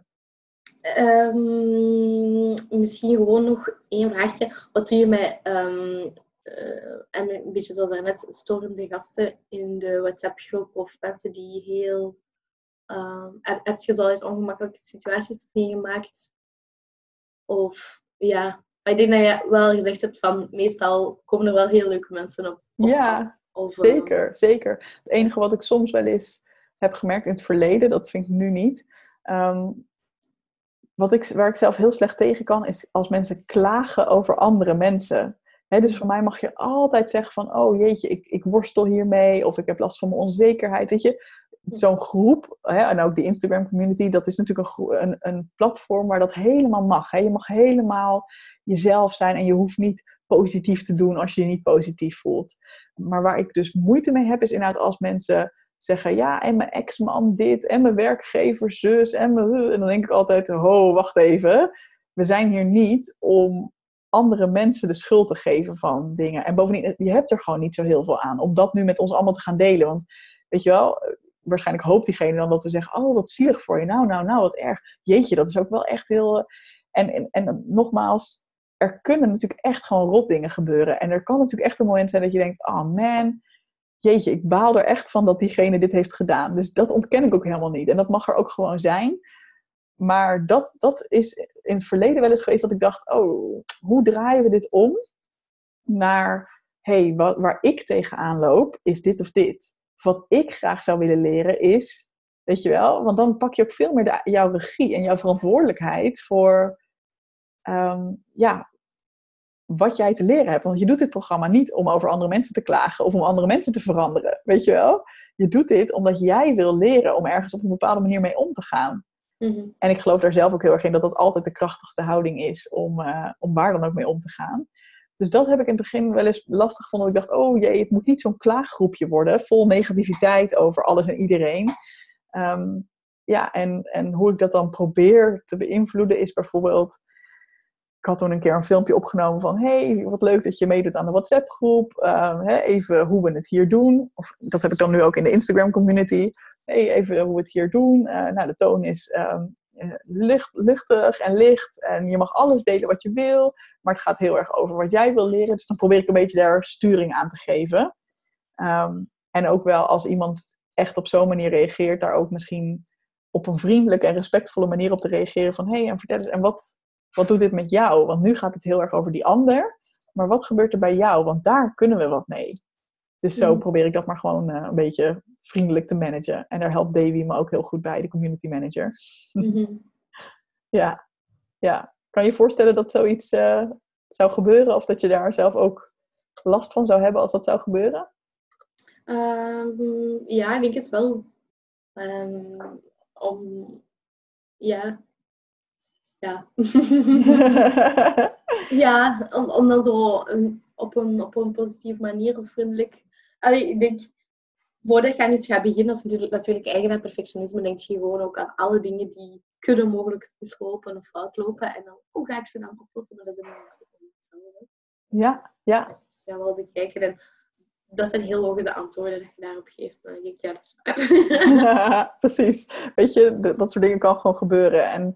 Um, misschien gewoon nog één vraagje. Wat doe je met, um, uh, en een beetje zoals daarnet, storende gasten in de WhatsApp-groep of mensen die heel... Um, heb, heb je zo eens ongemakkelijke situaties meegemaakt? Of ja, maar ik denk dat je wel gezegd hebt van meestal komen er wel heel leuke mensen op. op ja, of, zeker, zeker. Het enige wat ik soms wel eens heb gemerkt in het verleden, dat vind ik nu niet. Um, wat ik, waar ik zelf heel slecht tegen kan, is als mensen klagen over andere mensen. dus voor mij mag je altijd zeggen van, oh jeetje, ik, ik worstel hiermee, of ik heb last van mijn onzekerheid. Weet je, zo'n groep, en ook die Instagram community, dat is natuurlijk een, een, een platform waar dat helemaal mag. Je mag helemaal jezelf zijn en je hoeft niet positief te doen als je je niet positief voelt. Maar waar ik dus moeite mee heb, is inderdaad als mensen zeggen, ja, en mijn ex-man dit, en mijn werkgever zus, en mijn... En dan denk ik altijd, ho, wacht even. We zijn hier niet om andere mensen de schuld te geven van dingen. En bovendien, je hebt er gewoon niet zo heel veel aan om dat nu met ons allemaal te gaan delen. Want, weet je wel, waarschijnlijk hoopt diegene dan dat we zeggen, oh, wat zielig voor je. Nou, nou, nou, wat erg. Jeetje, dat is ook wel echt heel... En, en, en nogmaals, er kunnen natuurlijk echt gewoon rot dingen gebeuren. En er kan natuurlijk echt een moment zijn dat je denkt, oh man, jeetje, ik baal er echt van dat diegene dit heeft gedaan. Dus dat ontken ik ook helemaal niet. En dat mag er ook gewoon zijn. Maar dat, dat is in het verleden wel eens geweest dat ik dacht, oh, hoe draaien we dit om naar, hey, waar ik tegenaan loop, is dit of dit. Wat ik graag zou willen leren is, weet je wel, want dan pak je ook veel meer de, jouw regie en jouw verantwoordelijkheid voor, ehm, ja, wat jij te leren hebt. Want je doet dit programma niet om over andere mensen te klagen of om andere mensen te veranderen. Weet je wel? Je doet dit omdat jij wil leren om ergens op een bepaalde manier mee om te gaan. Mhm. En ik geloof daar zelf ook heel erg in dat dat altijd de krachtigste houding is om, uh, om waar dan ook mee om te gaan. Dus dat heb ik in het begin wel eens lastig gevonden. Ik dacht, oh jee, het moet niet zo'n klaaggroepje worden, vol negativiteit over alles en iedereen. Ehm, ja, en, en hoe ik dat dan probeer te beïnvloeden is bijvoorbeeld ik had toen een keer een filmpje opgenomen van... hey, wat leuk dat je meedoet aan de WhatsApp-groep. Uh, even hoe we het hier doen. Of, dat heb ik dan nu ook in de Instagram-community. Hey, even hoe we het hier doen. Uh, nou, de toon is um, licht, luchtig en licht. En je mag alles delen wat je wil. Maar het gaat heel erg over wat jij wil leren. Dus dan probeer ik een beetje daar sturing aan te geven. Um, en ook wel als iemand echt op zo'n manier reageert... daar ook misschien op een vriendelijke en respectvolle manier op te reageren. Van, hey, en vertel eens, en wat wat doet dit met jou? Want nu gaat het heel erg over die ander. Maar wat gebeurt er bij jou? Want daar kunnen we wat mee. Dus zo mhm. probeer ik dat maar gewoon uh, een beetje vriendelijk te managen. En daar helpt Davy me ook heel goed bij, de community manager. Mhm. ja. ja. Kan je je voorstellen dat zoiets uh, zou gebeuren? Of dat je daar zelf ook last van zou hebben als dat zou gebeuren? Um, ja, ik denk het wel. Um, om, ja, ja. ja, om, om dan zo op, een, op een positieve manier of vriendelijk. Allee, ik denk, voordat je aan iets gaat beginnen, is natuurlijk, natuurlijk eigen aan perfectionisme, denk je gewoon ook aan alle dingen die kunnen mogelijk mislopen of fout lopen. En dan, hoe ga ik ze dan oplossen? Maar dat is een Ja, ja. Ja, wel bekijken. En dat zijn heel logische antwoorden dat je daarop geeft. Dan denk ik, ja, dat is Precies. Weet je, dat soort dingen kan gewoon gebeuren. En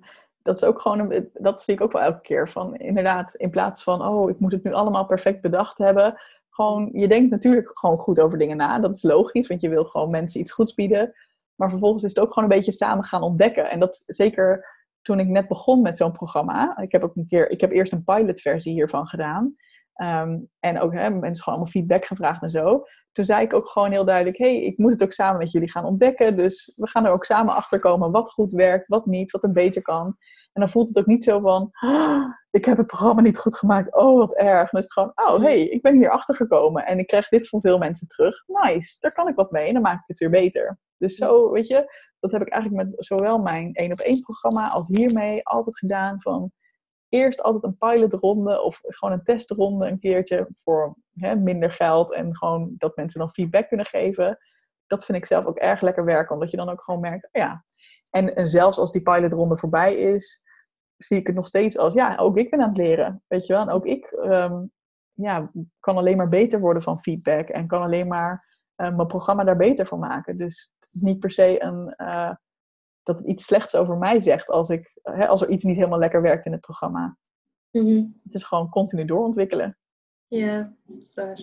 dat is ook gewoon, dat zie ik ook wel elke keer. Van inderdaad, in plaats van, oh, ik moet het nu allemaal perfect bedacht hebben. Gewoon, je denkt natuurlijk gewoon goed over dingen na. Dat is logisch, want je wil gewoon mensen iets goeds bieden. Maar vervolgens is het ook gewoon een beetje samen gaan ontdekken. En dat zeker toen ik net begon met zo'n programma. Ik heb ook een keer, ik heb eerst een pilotversie hiervan gedaan. Ehm, en ook hè, mensen gewoon allemaal feedback gevraagd en zo. Toen zei ik ook gewoon heel duidelijk: hey, ik moet het ook samen met jullie gaan ontdekken. Dus we gaan er ook samen achter komen wat goed werkt, wat niet, wat er beter kan. En dan voelt het ook niet zo van, oh, ik heb het programma niet goed gemaakt, oh wat erg. Dan is het gewoon, oh hey, ik ben hier achter gekomen en ik krijg dit van veel mensen terug. Nice, daar kan ik wat mee en dan maak ik het weer beter. Dus zo, weet je, dat heb ik eigenlijk met zowel mijn één op één programma als hiermee altijd gedaan van, eerst altijd een pilotronde of gewoon een testronde een keertje voor hè, minder geld en gewoon dat mensen dan feedback kunnen geven. Dat vind ik zelf ook erg lekker werken, omdat je dan ook gewoon merkt, oh ja. En, en zelfs als die pilotronde voorbij is, zie ik het nog steeds als, ja, ook ik ben aan het leren, weet je wel. En ook ik ehm, ja, kan alleen maar beter worden van feedback en kan alleen maar uh, mijn programma daar beter van maken. Dus het is niet per se een, uh, dat het iets slechts over mij zegt als, ik, hè, als er iets niet helemaal lekker werkt in het programma. Mm Het is gewoon continu doorontwikkelen. Ja, dat is waar.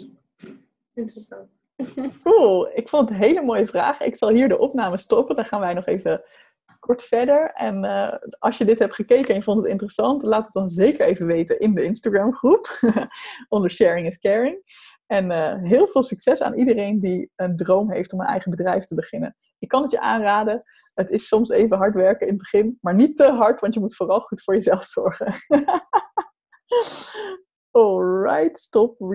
Interessant. Cool. Ik vond het een hele mooie vraag. Ik zal hier de opname stoppen. Dan gaan wij nog even kort verder. En uh, als je dit hebt gekeken en je vond het interessant, laat het dan zeker even weten in de Instagram groep. onder Sharing is Caring. En uh, heel veel succes aan iedereen die een droom heeft om een eigen bedrijf te beginnen. Ik kan het je aanraden. Het is soms even hard werken in het begin, maar niet te hard, want je moet vooral goed voor jezelf zorgen. Alright, stop